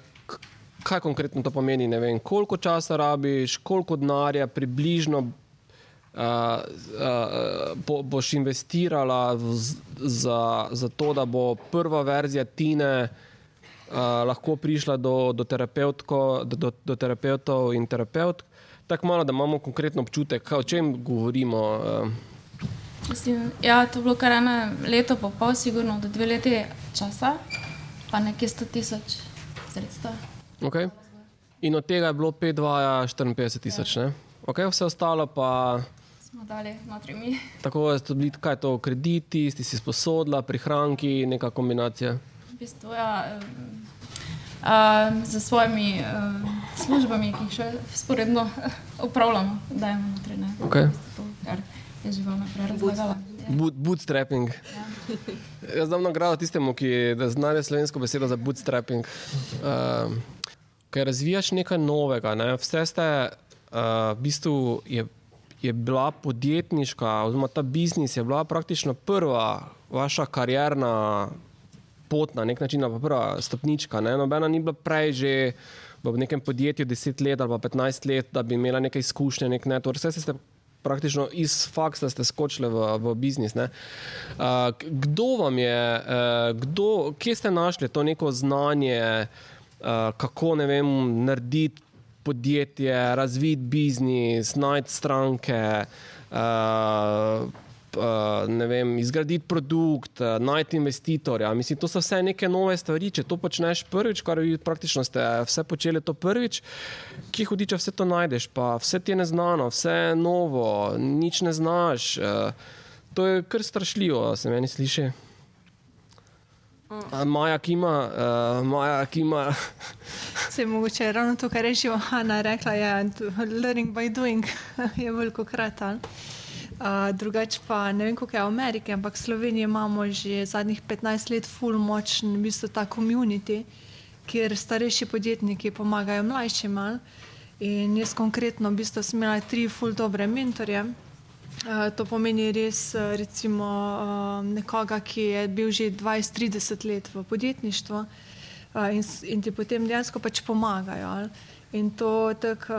Speaker 2: kaj konkretno to pomeni? Vem, koliko časa rabiš, koliko denarja približno uh, uh, bo, boš investirala v, z- za, za to, da bo prva verzija Tine. lahko prišla do, do, do, do, terapeutov in terapeutk. Tako malo, da imamo konkretno občutek, o čem govorimo. Uh.
Speaker 5: Mislim, ja, to je bilo kar eno leto, pa pol, sigurno do dve leti časa, pa nekje 100 tisoč sredstev.
Speaker 2: Okay. In od tega je bilo 5, 2, 54 tisoč. Ja. Okay, vse ostalo pa.
Speaker 5: Smo dali notri mi.
Speaker 2: Tako je to, kaj je to, krediti, ste si sposodila, prihranki, neka kombinacija.
Speaker 5: V bistvu, ja, uh, za svojimi uh, službami, ki jih še sporedno upravljamo, da je notri.
Speaker 2: Okay.
Speaker 5: To, kar je živo naprej razlagala.
Speaker 2: Bootstrapping. Ja. Jaz dam nagrado tistemu, ki zna slovensko besedo za bootstrapping. Uh, ker razvijaš nekaj novega. Ne? Vse ste, uh, v bistvu je, je bila podjetniška, oziroma ta biznis je bila praktično prva vaša karjerna pot, na nek način, pa prva stopnička. Ne? Nobena ni bila prej že. V nekem podjetju 10 let ali 15 let, da bi imela nekaj izkušnje, nek network. Vse ste praktično iz faksa ste skočili v, v biznis. Uh, kdo vam je, uh, kdo, kje ste našli to neko znanje, uh, kako ne vem, narediti podjetje, razviti biznis, najti stranke. Uh, uh, vem, izgraditi produkt, uh, najti investitorja. Mislim, to so vse neke nove stvari. Če to počneš prvič, kar vi praktično ste vse počeli to prvič, ki hudiče vse to najdeš, pa vse ti je neznano, vse je novo, nič ne znaš. Uh, to je kar strašljivo, se meni sliši. Maja, ki ima, uh, Maja, ki ima.
Speaker 3: Se je mogoče ravno to, kar je že Hanna rekla, je learning by doing, je veliko krat. Ali? drugače pa ne vem, kako je v Ameriki, ampak v Sloveniji imamo že zadnjih 15 let full močen, v bistvu ta komunity, kjer starejši podjetniki pomagajo mlajšim. In jaz konkretno v bistvu sem imela tri full dobre mentorje. Uh, to pomeni res recimo, uh, nekoga, ki je bil že 20-30 let v podjetništvu in, in ti potem dejansko pač pomagajo. Ali? In to tako,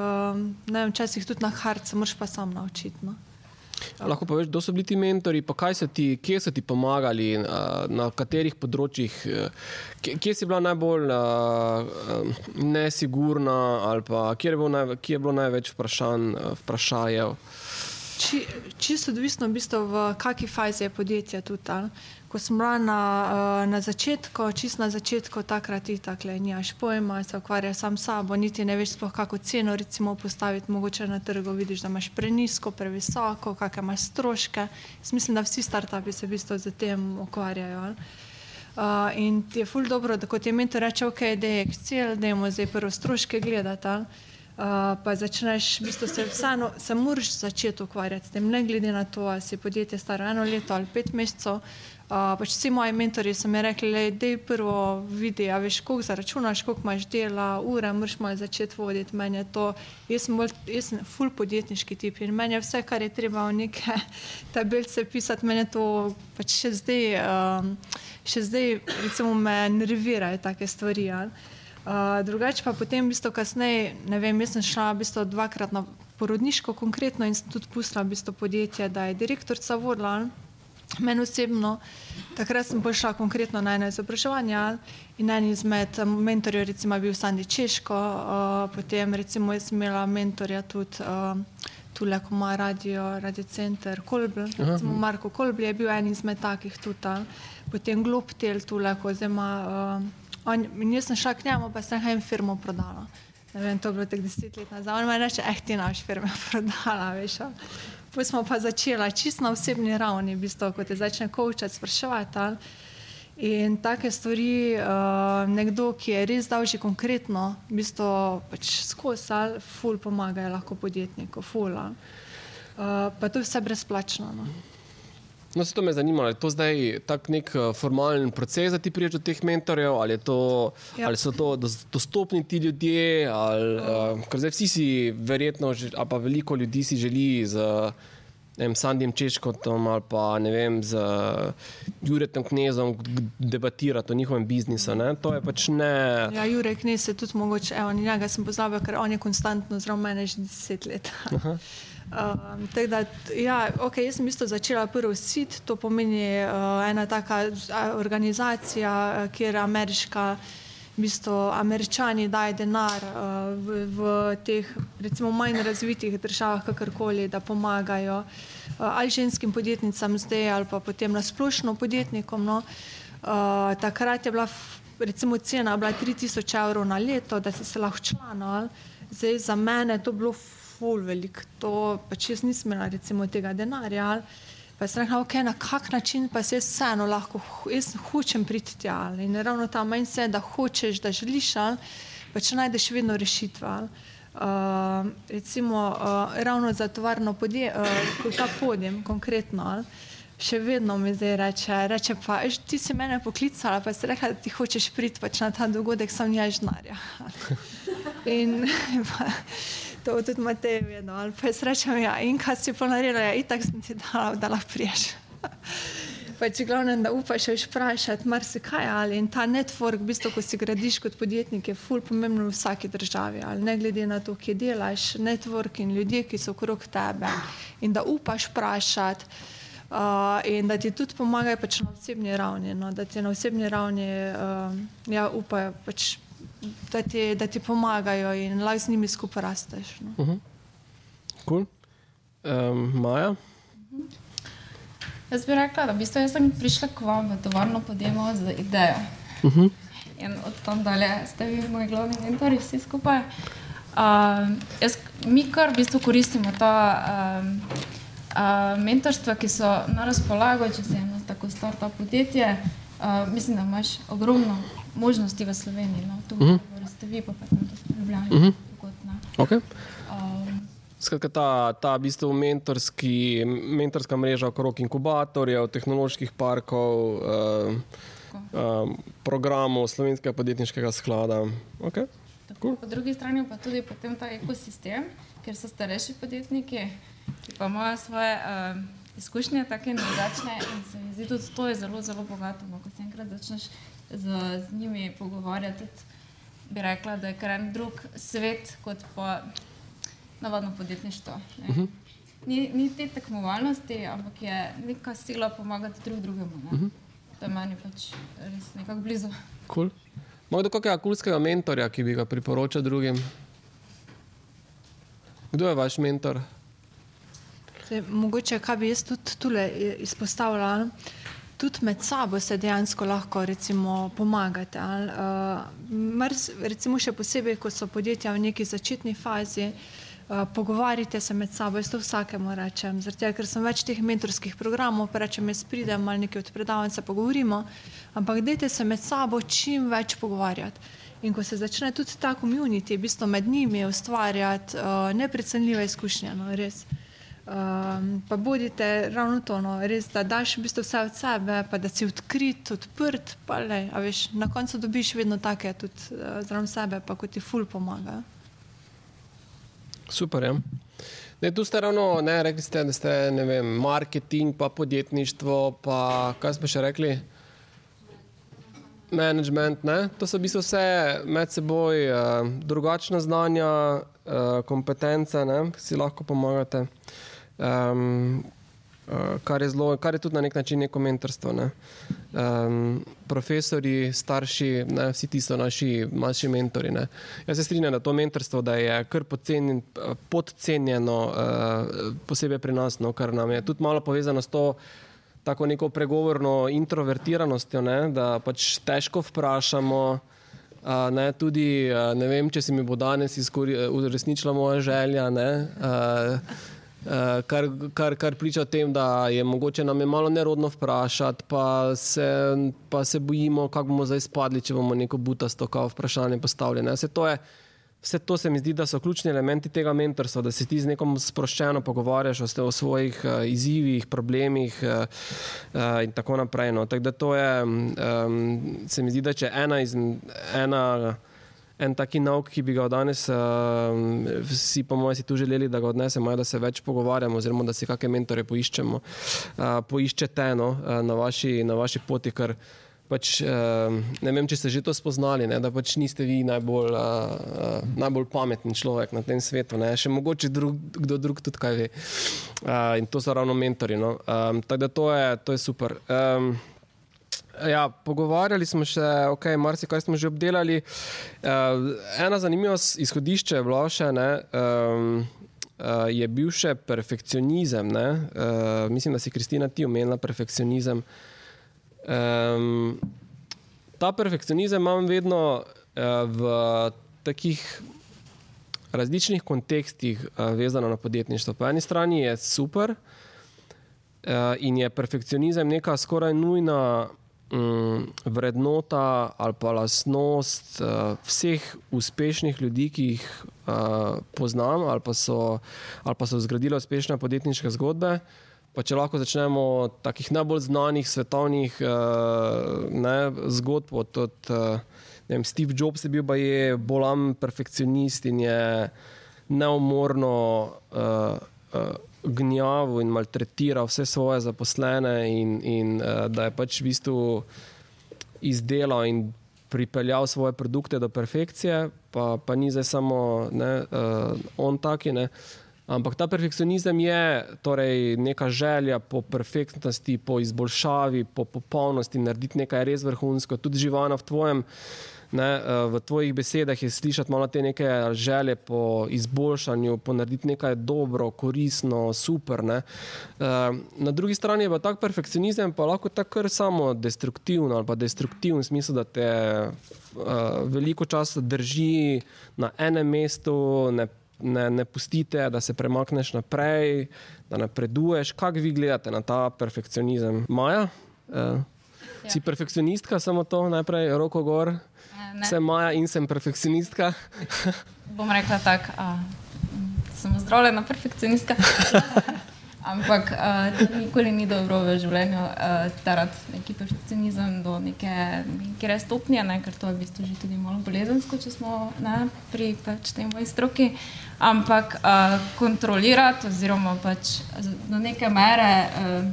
Speaker 3: ne vem, včasih tudi na harce, moraš pa sam naučiti. No?
Speaker 2: Lahko poveš, kdo so bili ti mentori, pa so ti, kje so ti pomagali, na katerih področjih, kje si bila najbolj nesigurna, ali pa kje je bilo, naj, kje je bilo največ vprašanj, vprašajev.
Speaker 3: Či, čisto odvisno, v, bistvu, v kakšni fazi je podjetje tudi. Ali? ko sem bila na, uh, na začetku, čist na začetku, takrat ti tako nimaš pojma, se ukvarjaš sam s sabo, niti ne veš, sploh kako ceno recimo postaviti, mogoče na trgu vidiš, da imaš prenisko, previsoko, kakšne imaš stroške. Jaz mislim, da vsi startupi se v bistvu z tem ukvarjajo. Uh, in ti je ful dobro, da kot je mentor reče, ok, da je Excel, da imamo zdaj prvo stroške gledati. Uh, pa začneš, v bistvu se vseeno, se moraš začeti ukvarjati s tem, ne glede na to, ali si podjetje staro eno leto ali pet mesecev. Uh, pač vsi moji mentori so mi rekli, da je prvo vidi, a veš, koliko zaračunaš, koliko imaš dela, ure, moraš malo začeti voditi. Meni je to, jaz sem, bolj, jaz sem full podjetniški tip in meni je vse, kar je treba v neke tabelce pisati, meni je to pač še zdaj, um, še zdaj, recimo, me nervirajo take stvari. Uh, drugače pa potem, v bistvu, kasneje, ne vem, jaz sem šla v bistvu dvakrat na porodniško konkretno in sem tudi pustila v bistvu podjetje, da je direktorica vodila. Meni osebno, takrat sem prišla konkretno na eno izobraževanje in en izmed eh, mentorjev recimo, bil Sandy Češko, uh, potem recimo jaz sem imela mentorja tudi uh, tule, ko ima radio, radio center Kolbl, recimo Marko Kolbl je bil en izmed takih tudi, potem Globtel tule, ko zdaj ima, uh, on, jaz sem šla k njemu, pa sem jim firmo prodala. Ne vem, to je bilo tek deset let nazaj, on me reče, eh, ti naš firme prodala, veš. Potem smo pa začeli čisto na osebni ravni, v bistvu, ko te začne kočati, spraševati. Ali. In take stvari, uh, nekdo, ki je res dal že konkretno, v bistvu pač skozi, ali ful pomagajo lahko podjetniku, ful. Uh, pa to je vse brezplačno. No.
Speaker 2: No, se to me zanima, ali je to zdaj tak nek uh, formalen proces, da ti priješ do teh mentorjev, ali, to, ja. ali so to dostopni ti ljudje, ali, uh, ker zdaj vsi si verjetno, ali pa veliko ljudi si želi z vem, Sandim Češkotom ali pa ne vem, z Juretom Knezom debatirati o njihovem biznisu. Ne? To je pač ne.
Speaker 3: Ja, Jurek Knez je tudi mogoče, evo, njega sem pozabil, ker on je konstantno zraven mene že deset let. Um, da, ja, okay, jaz sem isto začela prvi sit, to pomeni uh, ena taka organizacija, kjer ameriška v bistvu američani dajo denar uh, v, v teh recimo manj razvitih državah, kakorkoli, da pomagajo uh, ali ženskim podjetnicam zdaj ali pa potem nasplošno podjetnikom. No. Uh, takrat je bila recimo cena bila 3000 evrov na leto, da si se lahko članoval. Zdaj za mene to bilo ful velik, to pač jaz nisem imela recimo tega denarja. Ali, Pa sem rekla, okay, na kak način pa se vseeno lahko, jaz hočem priti tja. In ravno ta manj se, da hočeš, da želiš, ali pa če najdeš vedno rešitve. Uh, recimo, uh, ravno za tovarno podjetje, uh, ta podjem, konkretno, ali, še vedno mi zdaj reče, reče pa, ti si mene poklicala, pa si rekla, da ti hočeš priti pač na ta dogodek, sam njaš denarja. In pa, to tudi Matej vedno, ali pa jaz rečem, ja, in kaj si ponaredila, ja, itak sem ti dala, da lahko priješ. Pač glavnem, da upaš še vprašati marsikaj, ali in ta network, v bistvu, ko si gradiš kot podjetnik, je ful pomembno v vsaki državi, ali ne glede na to, kje delaš, network in ljudje, ki so okrog tebe in da upaš vprašati uh, in da ti tudi pomagajo pač na osebni ravni, no, da ti na osebni ravni uh, ja, upajo pač da ti, da ti pomagajo in lahko z njimi skupaj rasteš. No.
Speaker 2: Uh -huh. cool. um, Maja? Uh
Speaker 5: -huh. Jaz bi rekla, da v bistvu sem prišla k vam v tovarno podjemo z idejo. Uh -huh. In od tam dalje ste vi moji glavni mentori, vsi skupaj. Uh, jaz, mi kar v bistvu koristimo ta uh, uh, mentorstva, ki so na razpolago, če se eno tako starta podjetje. Uh, mislim, da imaš ogromno možnosti v Sloveniji. No? Tu uh -huh. ste vi, pa tudi v Ljubljani. Uh -huh.
Speaker 2: okay. um, Skratka, ta, ta v bistvu mentorski, mentorska mreža okrog inkubatorjev, tehnoloških parkov, uh, uh, programov Slovenskega podjetniškega sklada. Okay.
Speaker 5: Cool. Po drugi strani pa tudi ta ekosistem, ker so starejši podjetniki, ki pa imajo svoje uh, izkušnje, tako in drugačne. In se mi zdi, da to je zelo, zelo bogato. No, ko se enkrat začneš z, z njimi pogovarjati. Bi rekla, da je kar en drug svet kot pa navadno podjetništvo. Uh mhm. -huh. ni, ni te tekmovalnosti, ampak je neka sila pomagati drug drugemu. Uh mhm. -huh. To je meni pač res nekako blizu.
Speaker 2: Cool. Morda kakega kulskega mentorja, ki bi ga priporočal drugim? Kdo je vaš mentor?
Speaker 3: Zdaj, mogoče, kaj bi jaz tudi tukaj izpostavljala tudi med sabo se dejansko lahko recimo, pomagate. Ali, uh, recimo še posebej, ko so podjetja v neki začetni fazi, uh, pogovarjate se med sabo. Jaz to vsakemu rečem, zato ker sem več teh mentorskih programov, pa rečem, jaz pridem ali nekaj od predavanj se pogovorimo, ampak dajte se med sabo čim več pogovarjati. In ko se začne tudi ta komunity, v bistvu med njimi ustvarjati uh, neprecenljive izkušnje, no, res. Uh, Um, pa bodite ravno to, no, res, da daš v bistvu vse od sebe, pa da si odkrit, odprt. Le, veš, na koncu dobiš vedno take, tudi uh, zraven sebe, pa kot ti ful pomaga.
Speaker 2: Super. Ja. Ne, tu ste ravno, ne, rekli ste, da ste vem, marketing, pa podjetništvo, pa kaj smo še rekli. Management, ne? to so v bistvu vse med seboj uh, drugačna znanja, uh, kompetence, ki si lahko pomagate. Uh, Um, uh, kar, je zelo, kar je tudi na nek način neko mentorstvo. Ne. Um, profesori, starši, ne, vsi ti so naši manjši mentori. Ne. Jaz se strinjam, da to mentorstvo da je kar podcenjen, podcenjeno, uh, posebej pri nas, no, kar nam je tudi malo povezano s to. Tako neko pregovorno introvertiranostjo, ne, da pač težko vprašamo. Uh, ne, tudi, uh, ne vem, če se mi bo danes uresničila moja želja. Ne, Uh, kar, kar, kar priča o tem, da je mogoče nam je malo nerodno vprašati, pa se, pa se bojimo, kako bomo zdaj spadli, če bomo neko butasto vprašanje postavili. Vse to, je, vse to se mi zdi, da so ključni elementi tega mentorstva, da se ti z nekom sproščeno pogovarjaš o, o svojih uh, izzivih, problemih uh, uh, in tako naprej. No. Tak, to je, um, se mi zdi, da če ena iz ena en taki nauk, ki bi ga danes uh, vsi, po mojem, si tu želeli, da ga odnesemo, da se več pogovarjamo, oziroma da si kakšne mentore poiščemo, uh, poiščete no, uh, na, vaši, na vaši poti. Ker, Pač, uh, ne vem, če ste že to spoznali, ne, da pač niste vi najbolj, uh, uh, najbolj pameten človek na tem svetu. Ne. Še mogoče drug, kdo drug tudi kaj ve. Uh, in to so ravno mentori. No. Um, tako da to je, to je super. Um, Ja, pogovarjali smo se, okay, marsikaj smo že obdelali. Uh, ena zanimiva izhodišče je bilo še, ne, um, uh, je bil še perfekcionizem. Uh, mislim, da si Kristina ti omenila perfekcionizem. Um, ta perfekcionizem imam vedno uh, v takih različnih kontekstih uh, vezano na podjetništvo. Po eni strani je super uh, in je perfekcionizem neka skoraj nujna um, vrednota ali pa lastnost uh, vseh uspešnih ljudi, ki jih uh, poznam ali pa, so, ali pa so zgradili uspešne podjetniške zgodbe. Pa če lahko začnemo od takih najbolj znanih svetovnih uh, ne, zgodb, od, od uh, vem, Steve Jobs je bil pa je bolan perfekcionist in je neumorno uh, uh, gnjav in maltretiral vse svoje zaposlene, in, in uh, da je pač v bistvu izdelal in pripeljal svoje produkte do perfekcije, pa, pa ni zdaj samo ne, uh, on taki. Ne. Ampak ta perfekcionizem je torej neka želja po perfektnosti, po izboljšavi, po popolnosti, narediti nekaj res vrhunsko, tudi živano v tvojem. Uh, Ne, eh, v tvojih besedah je slišati malo te neke želje po izboljšanju, po narediti nekaj dobro, koristno, super. Ne. Eh, na drugi strani je pa tak perfekcionizem, pa lahko tako samo destruktivno ali pa destruktivno, v smislu, da te eh, veliko časa drži na enem mestu, ne, ne, ne pustite, da se premakneš naprej, da napreduješ. Kaj vi gledate na ta perfekcionizem? Maja? Ja. Si perfekcionistka, samo to najprej, roko gor. Ne. Sem Maja in sem perfekcionistka.
Speaker 5: Bom rekla tako, sem zdravljena perfekcionistka. Ampak uh, nikoli ni dobro v življenju uh, tarati neki perfekcionizem do neke, neke stopnje, ne, ker to je v bistvu že tudi malo bolezensko, če smo ne, pri pač tej moji stroki. Ampak uh, kontrolirati, oziroma pač do neke mere uh,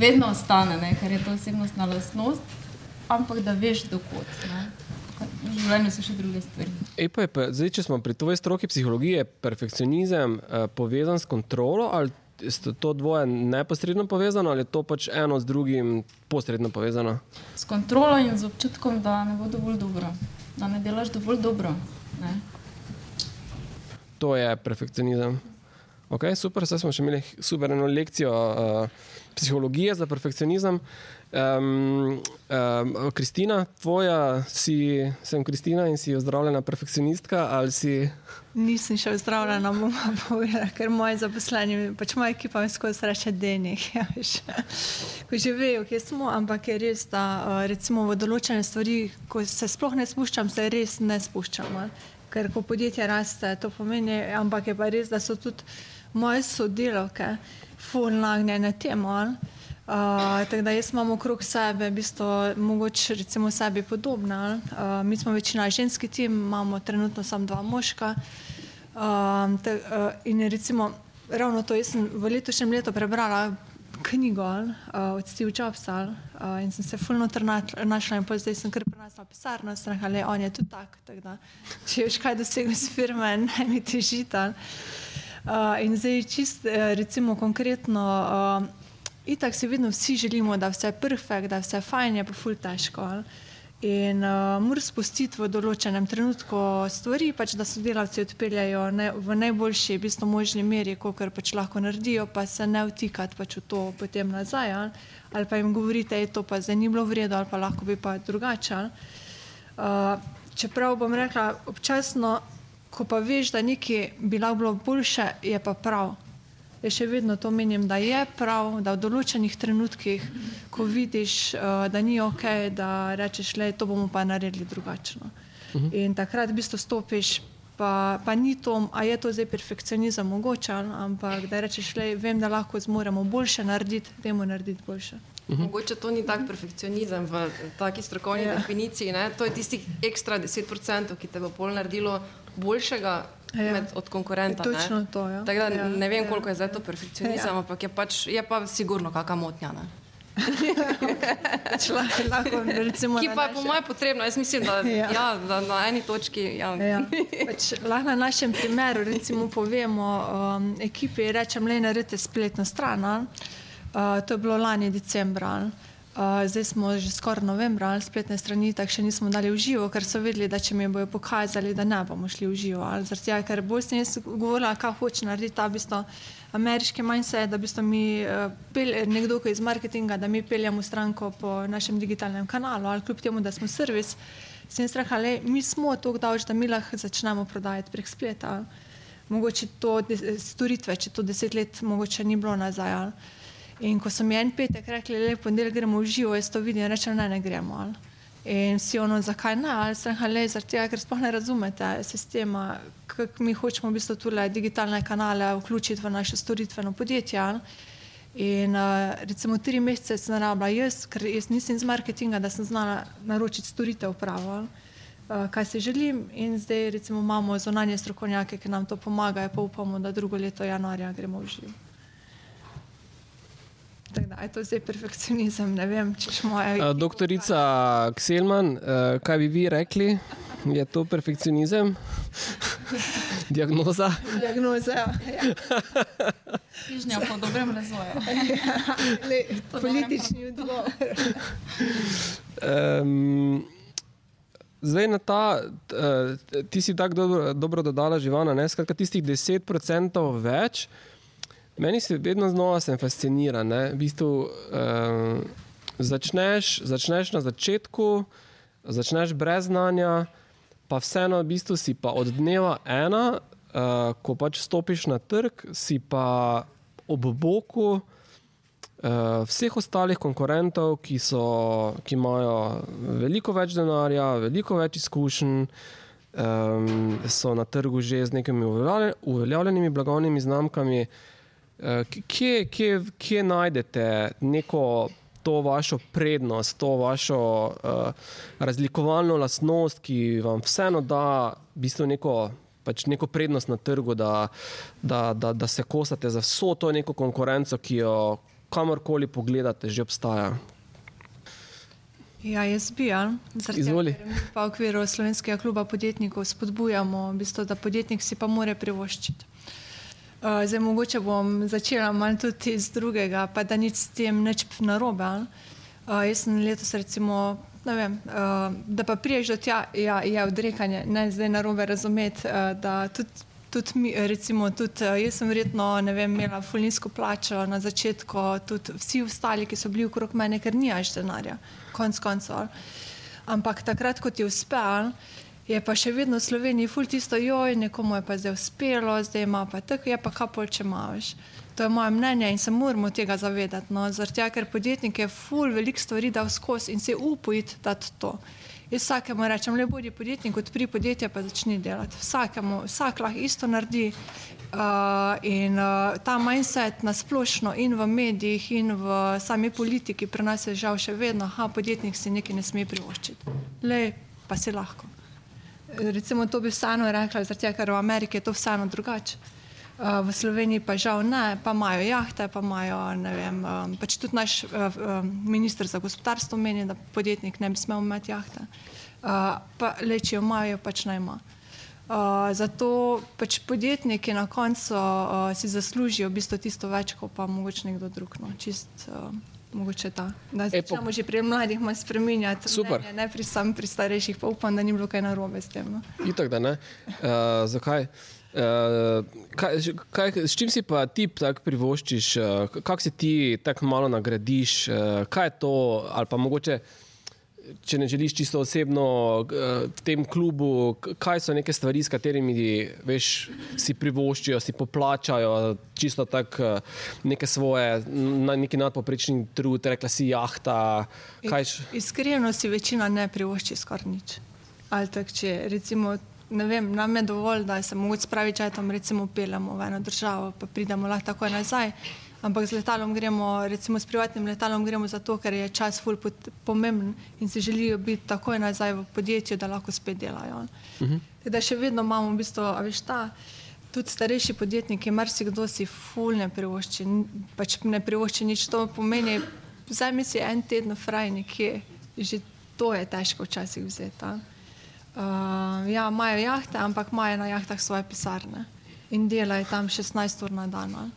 Speaker 5: vedno ostane, ne, ker je to osebnostna lastnost, ampak da veš, dokot. Ne. V življenju so še druge stvari.
Speaker 2: Ej, pa pa, zdaj, če smo pri tvoji stroki psihologije, je perfekcionizem uh, povezan s kontrolo ali je to dvoje neposredno povezano ali je to pač eno z drugim posredno povezano?
Speaker 5: S kontrolo in z občutkom, da ne bo dovolj dobro, da ne delaš dovolj dobro. Ne?
Speaker 2: To je perfekcionizem. Okay, super, zdaj smo še imeli super eno lekcijo uh, psihologije za perfekcionizem. Uh, Um, um, Kristina, tvoja, si, sem Kristina in si ozdravljena perfekcionistka ali si?
Speaker 3: Nisem še ozdravljena, bom povedala, ker moji zaposleni, pač moja ekipa mi skozi reče denih. Ja, ko že vejo, kje smo, ampak je res, da recimo v določene stvari, ko se sploh ne spuščam, se res ne spuščam. Ker ko podjetje raste, to pomeni, ampak je pa res, da so tudi moje sodelavke, fulnagnjene temu. Uh, tako da jaz imam okrog sebe, v bistvu, mogoče recimo sebi podobna. Uh, mi smo večina ženski tim, imamo trenutno samo dva moška. Uh, te, uh, in recimo, ravno to, jaz sem v letošnjem letu prebrala knjigo uh, od Steve Jobsa uh, in sem se fulno našla in zdaj sem kar prenesla pisarno, strah ali on je tudi tak, tak da, če veš kaj dosegel s firme, naj mi težita. Uh, in zdaj čist, uh, recimo konkretno, uh, itak si vedno vsi želimo, da vse je perfekt, da vse je fajn, je pa ful težko. In uh, moraš spustiti v določenem trenutku stvari, pač, da sodelavci odpeljajo ne, v najboljši, v bistvu možni meri, kot pač lahko naredijo, pa se ne vtikati pač v to potem nazaj. Ali, ali pa jim govorite, da je to pa zdaj ni bilo v redu, ali pa lahko bi pa drugače. Uh, čeprav bom rekla, občasno, ko pa veš, da nekaj bi lahko bilo boljše, je pa prav. Jaz še vedno to menim, da je prav, da v določenih trenutkih, ko vidiš, uh, da ni ok, da rečeš, da to bomo pa naredili drugačno. Uh mhm. -huh. In takrat v bistvu stopiš, pa, pa ni to, a je to zdaj perfekcionizem mogoče, ampak da rečeš, da vem, da lahko zmoremo boljše narediti, moramo narediti boljše.
Speaker 4: Uh mhm. -huh. Mogoče to ni tak perfekcionizem v taki strokovni ja. definiciji. Ne? To je tistih ekstra 10%, ki te bo pol naredilo boljšega ja. med, od konkurenta.
Speaker 3: Točno to. Ja.
Speaker 4: Da, ja. Ne vem, ja. koliko je zdaj to perfekcionizem, ja. ampak je, pač, je pa sigurno kakšna motnja.
Speaker 3: lahko, recimo,
Speaker 4: ki pa je po mojem potrebno. Jaz mislim, da, ja. Ja, da na eni točki. Ja.
Speaker 3: Ja. Pač, lahko na našem primeru recimo, povemo um, ekipi, rečem, le naredite spletno stran. Uh, to je bilo lani decembra. Uh, Uh, zdaj smo že skoraj novembra, ali spletne strani, tako še nismo dali v živo, ker so vedeli, da če mi bojo pokazali, da ne bomo šli v živo. Zaradi tega, ker bolj sem jaz govorila, kaj hoče narediti ta bistvo ameriški mindset, da bistvo mi uh, pel, nekdo iz marketinga, da mi peljemo stranko po našem digitalnem kanalu, ali kljub temu, da smo servis, sem rekla, le, mi smo tako davč, da mi lahko začnemo prodajati prek spleta. Mogoče to storitve, če to deset let mogoče ni bilo nazaj. Ali. In ko so mi en petek rekli, da je ponedeljek gremo v živo, jaz to vidim, rečem, ne, ne gremo. Ali. In vsi ono, zakaj ne, ali sem hale, zaradi tega, ker sploh ne razumete sistema, kako mi hočemo v bistvu tule digitalne kanale vključiti v naše storitveno podjetje. Ali. In uh, recimo tri mesece sem rabila jaz, ker jaz nisem iz marketinga, da sem znala naročiti storitev pravo. Uh, kaj si želim, in zdaj recimo imamo zonanje strokovnjake, ki nam to pomagajo, pa upamo, da drugo leto januarja gremo v živo. Da, je to zdaj perfekcionizem, ne vem, če moje.
Speaker 2: Doktorica Kselman, kaj bi vi rekli? Je to perfekcionizem? Diagnoza?
Speaker 3: Diagnoza, ja.
Speaker 5: Križnja po dobrem razvoju.
Speaker 3: Le, politični odgovor.
Speaker 2: Um, zdaj na ta, uh, ti si tako dobro, dobro dodala živana, ne? Skratka, tistih 10% več, Meni se vedno znova fascinira. V bistvu, um, začneš, začneš na začetku, začneš brez znanja, pa vseeno v bistvu si pa od dneva ena, uh, ko pač stopiš na trg, si pa ob boku uh, vseh ostalih konkurentov, ki, so, ki imajo veliko več denarja, veliko več izkušenj. Um, so na trgu že z nekimi uveljavljenimi blagovnimi znamkami, uh, kje, kje, kje najdete neko to vašo prednost, to vašo uh, razlikovalno lastnost, ki vam vseeno da v bistvu neko, pač neko prednost na trgu, da, da, da, da se kosate za vso to neko konkurenco, ki jo kamorkoli pogledate, že obstaja?
Speaker 3: Ja, jaz bi, ja. Zaradi pa v okviru Slovenskega kluba podjetnikov spodbujamo, v bistvu, da podjetnik si pa more privoščiti. Uh, zdaj, mogoče bom začela malo tudi iz drugega, pa da nič s tem neč narobe. Uh, jaz sem letos, recimo, vem, uh, da pa priješ do tja, ja, je odrekanje, ne zdaj narobe razumeti, uh, da tudi. Tudi, mi, recimo, tudi jaz sem verjetno vem, imela fulinsko plačo na začetku, tudi vsi ostali, ki so bili okrog mene, ker nimaš denarja, konc koncev. Ampak takrat, ko ti uspe, je pa še vedno v Sloveniji ful tisto, joj, nekomu je pa zdaj uspelo, zdaj ima pa tako, je pa kapol, če imaš. To je moje mnenje in se moramo tega zavedati. No, tega, ker podjetnik je ful velik stvari dal skozi in se upojiti dati to. Jaz vsakemu rečem, le bodi podjetnik, odpri podjetje pa začni delati. Vsakemu, vsak lahko isto naredi. Uh, in uh, ta mindset na splošno in v medijih in v sami politiki pri nas je žal še vedno, da podjetnik si nekaj ne sme privoščiti. Le pa si lahko. Recimo to bi vseeno rekla, zato ker v Ameriki je to vseeno drugače. Uh, v Sloveniji pa žal ne, pa imajo jahte, pa imajo, ne vem, um, pač tudi naš uh, ministr za gospodarstvo meni, da podjetnik ne bi smel imeti jahte. Uh, pa leči jo imajo, pač naj ima. Uh, zato pač podjetniki na koncu uh, si zaslužijo v bistvu tisto več, kot pa mogoče nekdo drug. No. Čist, uh, mogoče ta. Da se lahko že pri mladih spremenjati.
Speaker 2: Super.
Speaker 3: Ne, ne pri, sam pri starejših, pa upam, da ni bilo kaj narobe s tem. No.
Speaker 2: Itak, da ne. Uh, zakaj? Uh, kaj, kaj, s čim si pa ti tako privoščiš, uh, kako si ti tako malo nagradiš, uh, kaj je to, ali pa mogoče če ne želiš čisto osebno eh, v tem klubu, kaj so neke stvari, s katerimi veš, si privoščijo, si poplačajo, čisto tako eh, neke svoje, neki nadpoprečni trud, rekla si jahta.
Speaker 3: Iskreno si večina ne privošči skoraj nič. Ali tak, če recimo. Ne vem, nam je dovolj, da se lahko spravi, če tam recimo peljemo v eno državo, pa pridemo lahko takoj nazaj ampak z letalom gremo, recimo s privatnim letalom gremo zato, ker je čas ful pomemben in si želijo biti takoj nazaj v podjetju, da lahko spet delajo. Uh mhm. -huh. Da še vedno imamo v bistvu, a veš ta, tudi starejši podjetniki, marsikdo si ful ne privošči, pač ne privošči nič, to pomeni, vzemi si en teden fraj nekje, že to je težko včasih vzeti. Uh, ja, imajo jahte, ampak imajo na jahtah svoje pisarne in delajo tam 16 ur na dan.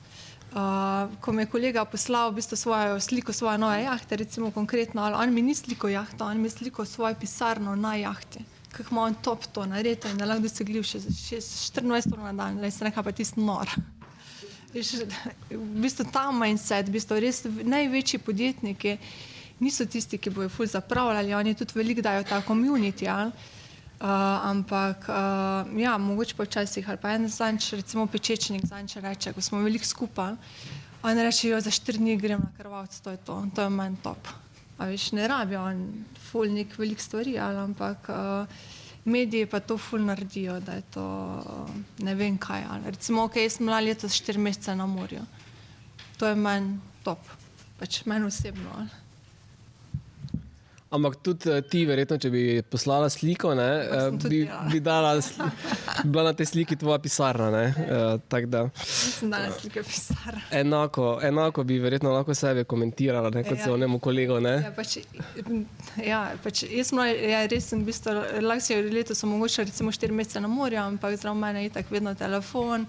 Speaker 3: Uh, ko mi je kolega poslal v bistvu svojo sliko svoje nove jahte, recimo konkretno, ali on mi ni sliko jahto, on mi je sliko svojo pisarno na jahti, kako ima on top to narediti in da lahko dosegljiv še za 24 ur na dan, da se nekaj pa tisti nor. V bistvu ta mindset, v bistvu res največji podjetniki niso tisti, ki bojo ful zapravljali, oni tudi veliko dajo ta community, ali? Uh, ampak, uh, ja, mogoče pa včasih, ali pa en zanč, recimo pečečnik, zanč reče, ko smo veliko skupaj, on reče, jo za štiri dni grem na krvavc, to je to, to je meni top. A veš, ne rabijo on ful nek velik stvari, ali, ampak uh, mediji pa to ful naredijo, da je to uh, ne vem kaj. Ali. Recimo, ok, jaz sem bila letos štiri mesece na morju, to je meni top, pač meni osebno. Ali.
Speaker 2: Ampak tudi eh, ti, verjetno, če bi poslala sliko, ne, eh, bi, bi dala, bila na tej sliki tvoja pisarna. Ne, uh, da,
Speaker 3: Nisem dala slike pisarne.
Speaker 2: Enako, enako bi verjetno lahko sebe komentirala, ne, kot ja. se o njemu kolego. Ne.
Speaker 3: Ja, pač, ja, pač jaz sem ja, res, v bistvu, lahko si letos omogočila recimo štiri mesece na morju, ampak zraven mene je tako vedno telefon.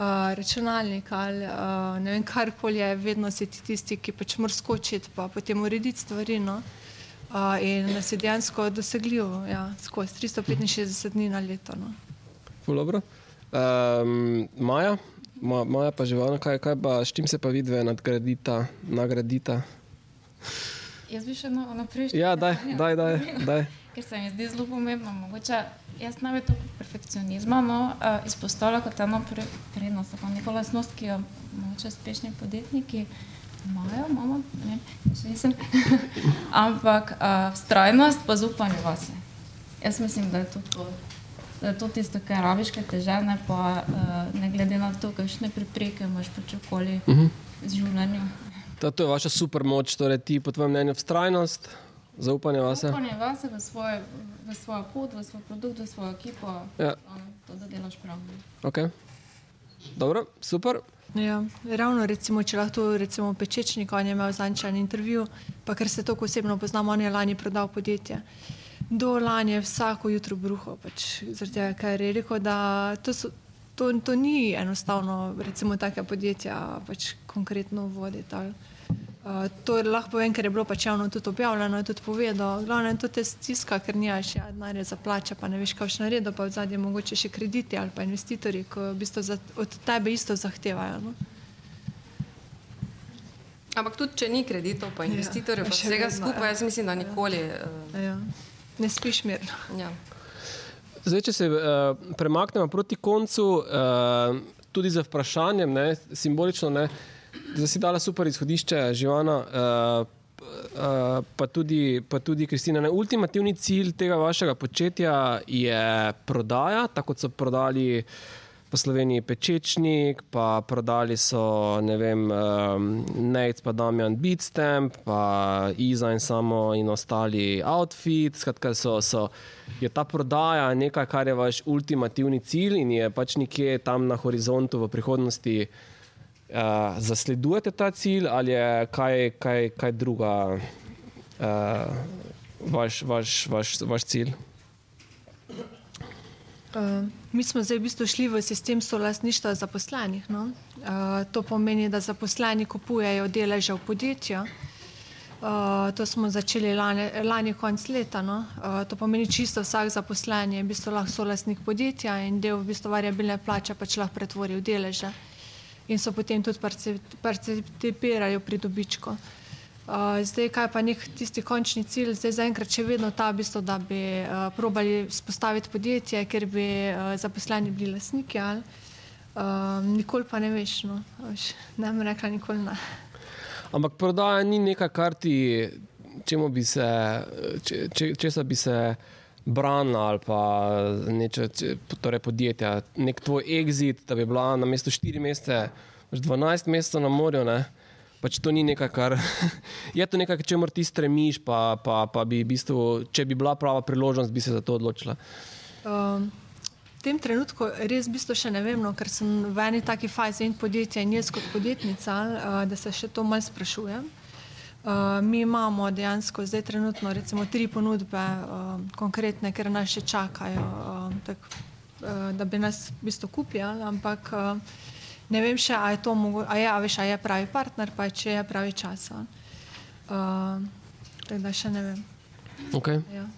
Speaker 3: Uh, računalnik ali uh, ne vem, karkoli je, vedno si ti tisti, ki pač moraš skočiti, pa potem urediti stvari. No? Uh, in nas je dejansko dosegljiv, ja, skozi 365 dni na leto. No.
Speaker 2: Um, Maja, Ma, Maja pa živela, kaj, kaj pa, s čim se pa vidi, nadgradita, nagradita?
Speaker 5: Jaz bi še naprej
Speaker 2: šel. Ja, daj, daj, daj, daj.
Speaker 5: Ker se mi zdi zelo pomembno, mogoče jaz ne bi to perfekcionizma no, uh, izpostavila kot eno prednost, pa neko lasnost, ki jo mogoče uspešni podjetniki imajo, imamo, ne, še nisem. Ampak uh, strajnost pa zaupanje vase. Jaz mislim, da je to, to, da je to tisto, kar rabiš, kaj te žene, pa uh, ne glede na to, kakšne prepreke imaš pač okoli uh mhm. -huh. z življenjem.
Speaker 2: To, to je vaša super moč, torej ti po tvojem mnenju strajnost, zaupanje vase.
Speaker 5: Zaupanje vase v, svoje, v svojo pot, v svoj produkt, v svojo ekipo, ja. to, da delaš prav.
Speaker 2: Okay. Dobro, super.
Speaker 3: Ja, ravno, recimo, če lahko rečemo, pečečnik, on je imel zančen intervju, pa ker se tako osebno poznamo, on je lani prodal podjetje. Do lani je vsako jutro bruho, pač, zaradi, ker je rekel, da to, so, to, to ni enostavno, recimo, take podjetja pač konkretno voditi. Uh, to lahko povem, ker je bilo pač javno tudi objavljeno, je tudi povedal. Glavno je to te stiska, ker nimaš ja, denarja za plače, pa ne veš, kaj še naredi, pa v zadnje mogoče še krediti ali pa investitorji, ki v bistvu za, od tebe isto zahtevajo. No?
Speaker 4: Ampak tudi, če ni kreditov, pa ja, investitorjev, ja, pa vsega vedno, skupaj, jaz mislim, da nikoli. Uh...
Speaker 3: Ja. Ne spiš mirno.
Speaker 4: Ja.
Speaker 2: Zdaj, če se uh, premaknemo proti koncu, uh, tudi za vprašanjem, ne, simbolično. Ne, uh, Zdaj si dala super izhodišče, živana, uh, uh, pa tudi, pa tudi Kristina. Ne? Ultimativni cilj tega vašega početja je prodaja, tako kot so prodali po Sloveniji Pečečnik, pa prodali so ne vem, um, Nate, pa Damien Beatstamp, pa Iza in samo in ostali outfit. Skratka, so, so, je ta prodaja nekaj, kar je vaš ultimativni cilj in je pač nekje tam na horizontu v prihodnosti. Uh, zasledujete ta cilj ali je kaj, kaj, kaj druga, uh, vaš, vaš, vaš, vaš cilj?
Speaker 3: Uh, mi smo zdaj v bistvu šli v sistem solastništva zaposlenih. No? Uh, to pomeni, da zaposleni kupujejo deleže v podjetju. Uh, to smo začeli lani, lani konc leta. No? Uh, to pomeni, čisto vsak zaposlen je v bistvu lahko solastnik podjetja in del v bistvu variabilne plače pač lahko pretvori v deleže in so potem tudi participirali pri dobičku. Uh, zdaj, kaj pa nek tisti končni cilj, zdaj zaenkrat še vedno ta, bistvo, da bi uh, probali spostaviti podjetje, ker bi uh, zaposleni bili lasniki. Ali, uh, nikoli pa ne veš, no, ne bi rekla, nikoli ne.
Speaker 2: Ampak prodaja ni nekaj, kar ti, čemu bi se, če, če, česa bi se branila ali pa neče, torej podjetja, nek tvoj exit, da bi bila na mestu 4 mesece, 12 mesecev na morju. Ne? Pač to ni nekaj, kar je to nekaj, če moraš ti stremiš, pa, pa, pa bi, bistvu, če bi bila prava priložnost, bi se za to odločila.
Speaker 3: Um, v tem trenutku res v bistvu še ne vem, no, ker sem v eni taki fazi in podjetja in jaz kot podjetnica, uh, da se še to malce sprašujem. Uh, mi imamo dejansko zdaj trenutno recimo, tri ponudbe, uh, konkretne, ker nas še čakajo, uh, tak, uh, da bi nas v bistvu kupili. Ampak uh, ne vem še, a je to mogoče, a je, a veš, a je pravi partner, pa če je pravi čas. Uh, tako da še ne vem.
Speaker 2: Okay.
Speaker 3: Ja.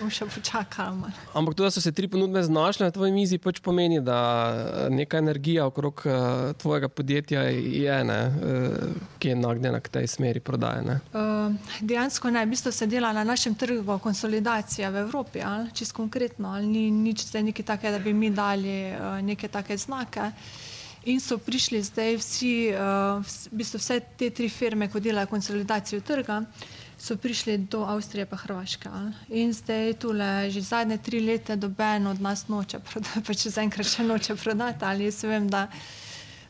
Speaker 3: Bom še počakala malo.
Speaker 2: Ampak to, da so se tri ponudbe znašle na tvoji mizi, pač pomeni, da neka energija okrog uh, tvojega podjetja je, ne, uh, ki je nagnjena k tej smeri prodaje.
Speaker 3: Uh, dejansko ne, v bistvu se dela na našem trgu konsolidacija v Evropi, ali, čist konkretno, ali ni nič zdaj nekaj takega, da bi mi dali uh, neke take znake. In so prišli zdaj vsi, uh, v bistvu vse te tri firme, ko delajo konsolidacijo trga. Uh, so prišli do Avstrije pa Hrvaške. In zdaj tule že zadnje tri leta doben od nas noče prodati, pa če zaenkrat še noče prodati, ali jaz vem, da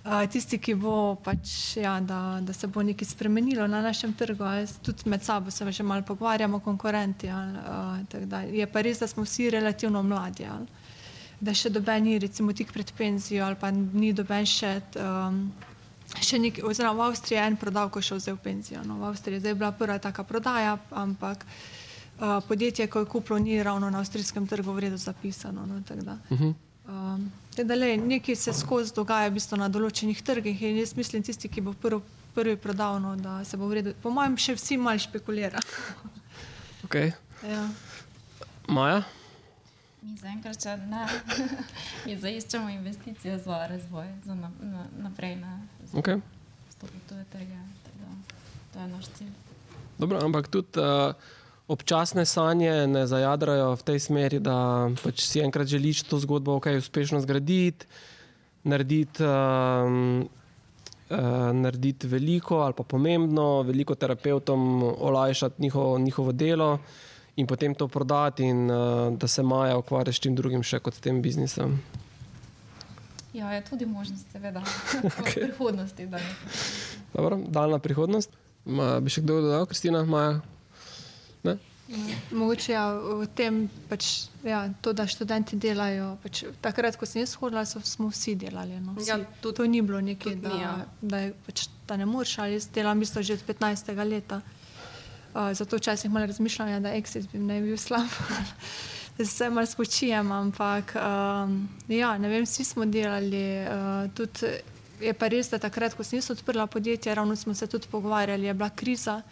Speaker 3: a, tisti, ki bo pač, ja, da, da se bo nekaj spremenilo na našem trgu, tudi med sabo se že malo pogovarjamo, konkurenti. Ali, a, je pa res, da smo vsi relativno mladi. Ali, da še doben ni, recimo, tik pred penzijo, ali pa ni doben še um, še nekaj, oziroma v Avstriji je en prodal, ko je šel zdaj v penzijo. No, v Avstriji je zdaj bila prva taka prodaja, ampak uh, podjetje, ko je kupilo, ni ravno na avstrijskem trgu v redu zapisano. No, tak da. Uh -huh. um, da le, nekaj se skozi dogaja v bistvu na določenih trgih in jaz mislim, tisti, ki bo prv, prvi prodal, no, da se bo v redu. Po mojem, še vsi malo špekulirajo.
Speaker 2: okay. ja. Maja?
Speaker 5: Mi zaenkrat še ne. Mi zdaj iščemo investicije za razvoj, za na, na, naprej na
Speaker 2: okay.
Speaker 5: stopitve trge. To je naš cilj.
Speaker 2: Dobro, ampak tudi uh, občasne sanje ne zajadrajo v tej smeri, da pač si enkrat želiš to zgodbo okay, uspešno zgraditi, narediti. Um, Narediti veliko ali pa pomembno, veliko terapeutom olajšati njihovo, njihovo delo, in potem to prodati, in uh, da se Maja ukvarja s čim drugim, še kot s tem biznisom.
Speaker 5: Ja, je tudi možnost, seveda, okay. v prihodnosti.
Speaker 2: Dobro, daljna prihodnost. Ma, bi še kdo dodal, Kristina, Maja? Ne?
Speaker 3: Mogoče ja, v tem, pač, ja, to, da študenti delajo. Pač, takrat, ko sem jaz hodila, so, smo vsi delali. No. Vsi, ja, tudi, to ni bilo nekaj, da, ja. da, pač, da ne moreš. Jaz delam isto že od 15. leta. Uh, zato včasih malo razmišljam, ja, da Exit bi ne bil slab, da se malo spočijem. Ampak um, ja, ne vem, vsi smo delali. Uh, tudi, je pa res, da takrat, ko sem jaz odprla podjetje, ravno smo se tudi pogovarjali, je bila kriza.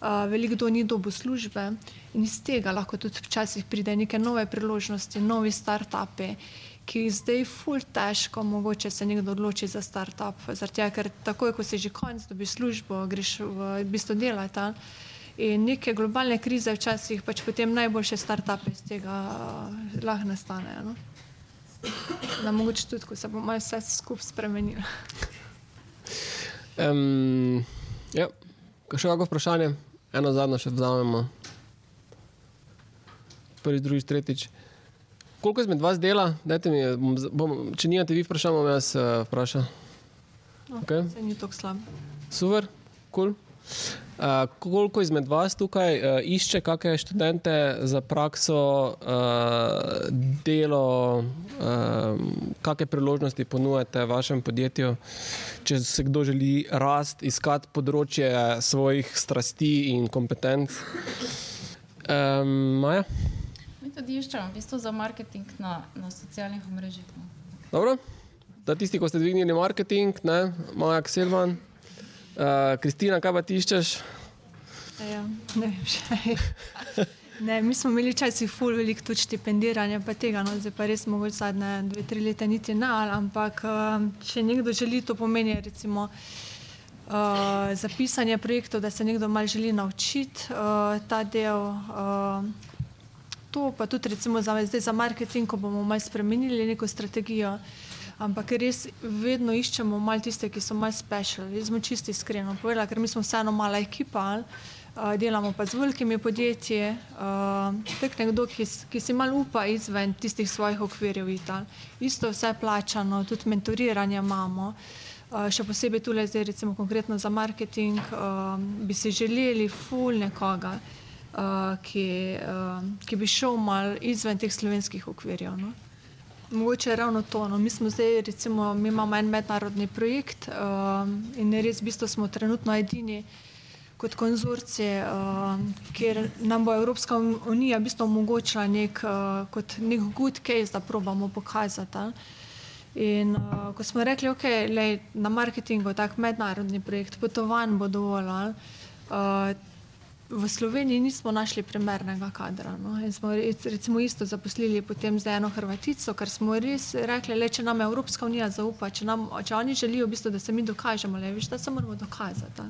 Speaker 3: Uh, veliko ni dobo službe in iz tega lahko tudi včasih pride neke nove priložnosti, novi start-upi, ki jih zdaj ful težko, mogoče se nekdo odloči za start-up. Zaradi tega, ker takoj, ko si že konc, dobiš službo, greš v bistvu delati. In neke globalne krize včasih pač potem najboljše start-upe iz tega uh, lahko nastanejo. No? Da mogoče tudi, ko se bo malo vse skupaj spremenilo.
Speaker 2: um, ja, še kako vprašanje? Eno zadnjo še vzamemo. Prvi, drugi, tretjič. Koliko izmed vas dela? Mi, bom, bom, če nimate vi vprašanj, bom jaz uh, vprašal.
Speaker 3: No, okay. Se ni tako slabo.
Speaker 2: Super, kul. Cool. Uh, koliko izmed vas tukaj uh, išče kakšne študente za prakso, uh, delo, uh, kakšne priložnosti ponujate vašem podjetju, če se kdo želi rast, iskati področje svojih strasti in kompetenc? Um, Maja?
Speaker 5: Mi tudi iščemo v bistvu za marketing na, na socialnih mrežah. No.
Speaker 2: Dobro, da tisti, ko ste dvignili marketing, ne, Maja Kselman. Eh, Kristina, uh, kaj pa ti iščeš?
Speaker 3: Ja, ne vem, še. Ne, mi smo imeli včasih ful veliko tudi štipendiranja, pa tega, no, zdaj pa res mogoče zadnje dve, tri leta niti na, ampak uh, če nekdo želi, to pomeni recimo uh, zapisanje projektov, da se nekdo mal želi naučiti uh, ta del. Uh, to pa tudi recimo za, zdaj za marketing, ko bomo mal spremenili neko strategijo, uh, ampak res vedno iščemo malo tiste, ki so malo specialni. Jaz smo čisti iskreno povedali, ker mi smo vseeno mala ekipa. Uh, delamo pa z velikimi podjetji, uh, tak nekdo, ki, ki si malo upa izven tistih svojih okvirjev. Isto vse plačano, tudi mentoriranje imamo. Uh, še posebej tukaj, zdaj recimo konkretno za marketing, uh, bi si želeli ful nekoga, uh, ki, uh, ki bi šel mal izven teh slovenskih okvirjev. No? Mogoče je ravno to. No. Mi smo zdaj, recimo, mi imamo en mednarodni projekt um, in res v bistvu smo trenutno edini kot konzorcije, um, kjer nam bo Evropska unija v bistvu omogočila nek, uh, kot nek good case, da probamo pokazati. In uh, ko smo rekli, ok, lej, na marketingu, tak mednarodni projekt, potovanj bo dovolj. Uh, v Sloveniji nismo našli primernega kadra. No? In smo recimo isto zaposlili potem za eno Hrvatico, ker smo res rekli, le, če nam Evropska unija zaupa, če, nam, če oni želijo, v bistvu, da se mi dokažemo, le, viš, da se moramo dokazati.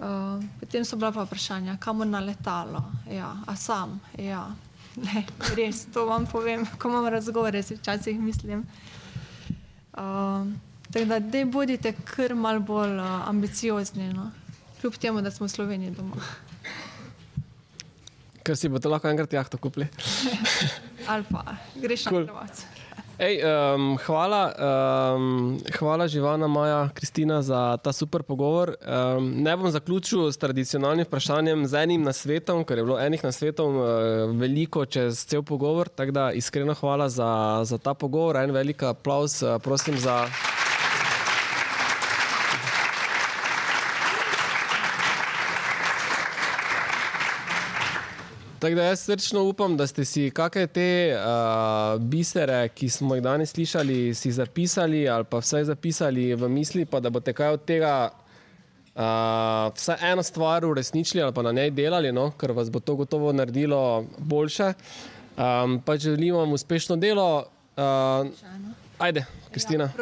Speaker 3: Uh, potem so bila pa vprašanja, kam na letalo, ja, a sam. Ja. Ne, res, to vam povem, ko imam razgovore, si včasih mislim. Uh, tako da, da bodite kar mal bolj uh, ambiciozni. No? Kljub temu, da smo v Sloveniji doma.
Speaker 2: Ker si boste lahko enkrat jahto kupili.
Speaker 3: Ali pa greš cool. na Hrvac.
Speaker 2: Ej, um, hvala, um, hvala Živana, Maja, Kristina za ta super pogovor. Um, ne bom zaključil s tradicionalnim vprašanjem, z enim nasvetom, ker je bilo enih nasvetov uh, veliko čez cel pogovor. Tako da iskreno hvala za, za ta pogovor. En velik aplaus, uh, prosim za. Tako da jaz srčno upam, da ste si kakšne te uh, bisere, ki smo jih danes slišali, si zapisali ali pa vsaj zapisali v misli, pa da boste kaj od tega uh, vsaj eno stvar uresničili ali pa na njej delali, no? ker vas bo to gotovo naredilo boljše. Um, pa želim vam uspešno delo. Uh, ajde, Kristina. Ja,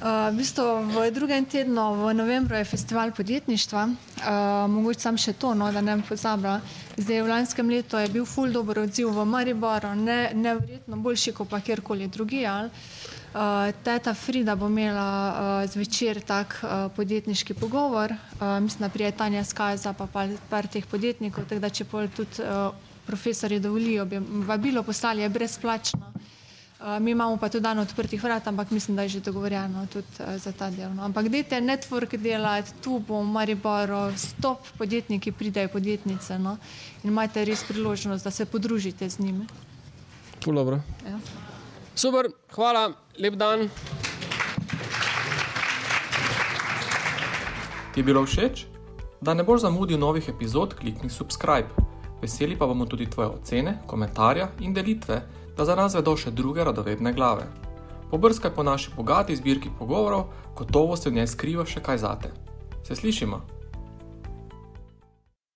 Speaker 3: Uh, v bistvu v drugem tednu, v novembru, je festival podjetništva. Uh, mogoče sam še to, no, da ne bi pozabila. Zdaj, v lanskem letu je bil ful dobro odziv v Mariboru, ne, nevrjetno boljši kot pa kjerkoli drugi. Uh, teta Frida bo imela uh, zvečer tak uh, podjetniški pogovor, uh, mislim, da prije Tanja Skaza pa par, par teh podjetnikov, tako da če pol tudi uh, profesori dovolijo, bi vabilo poslali, je brezplačno. Uh, mi imamo pa tudi dan odprtih vrat, ampak mislim, da je že dogovorjeno tudi uh, za ta del. No. Ampak dajte network delati, tu bo v Mariboru, stop podjetniki, pridajo podjetnice no. in imate res priložnost, da se podružite z njimi.
Speaker 2: Ja. Super, hvala, lep dan.
Speaker 1: Ti je bilo všeč? Da ne boš zamudil novih epizod, klikni subscribe. Veseli pa bomo tudi tvoje ocene, komentarje in delitve da za nas vedo še druge radovedne glave. Pobrskaj po naši bogati zbirki pogovorov, gotovo se v njej skriva še kaj zate. Se slišimo?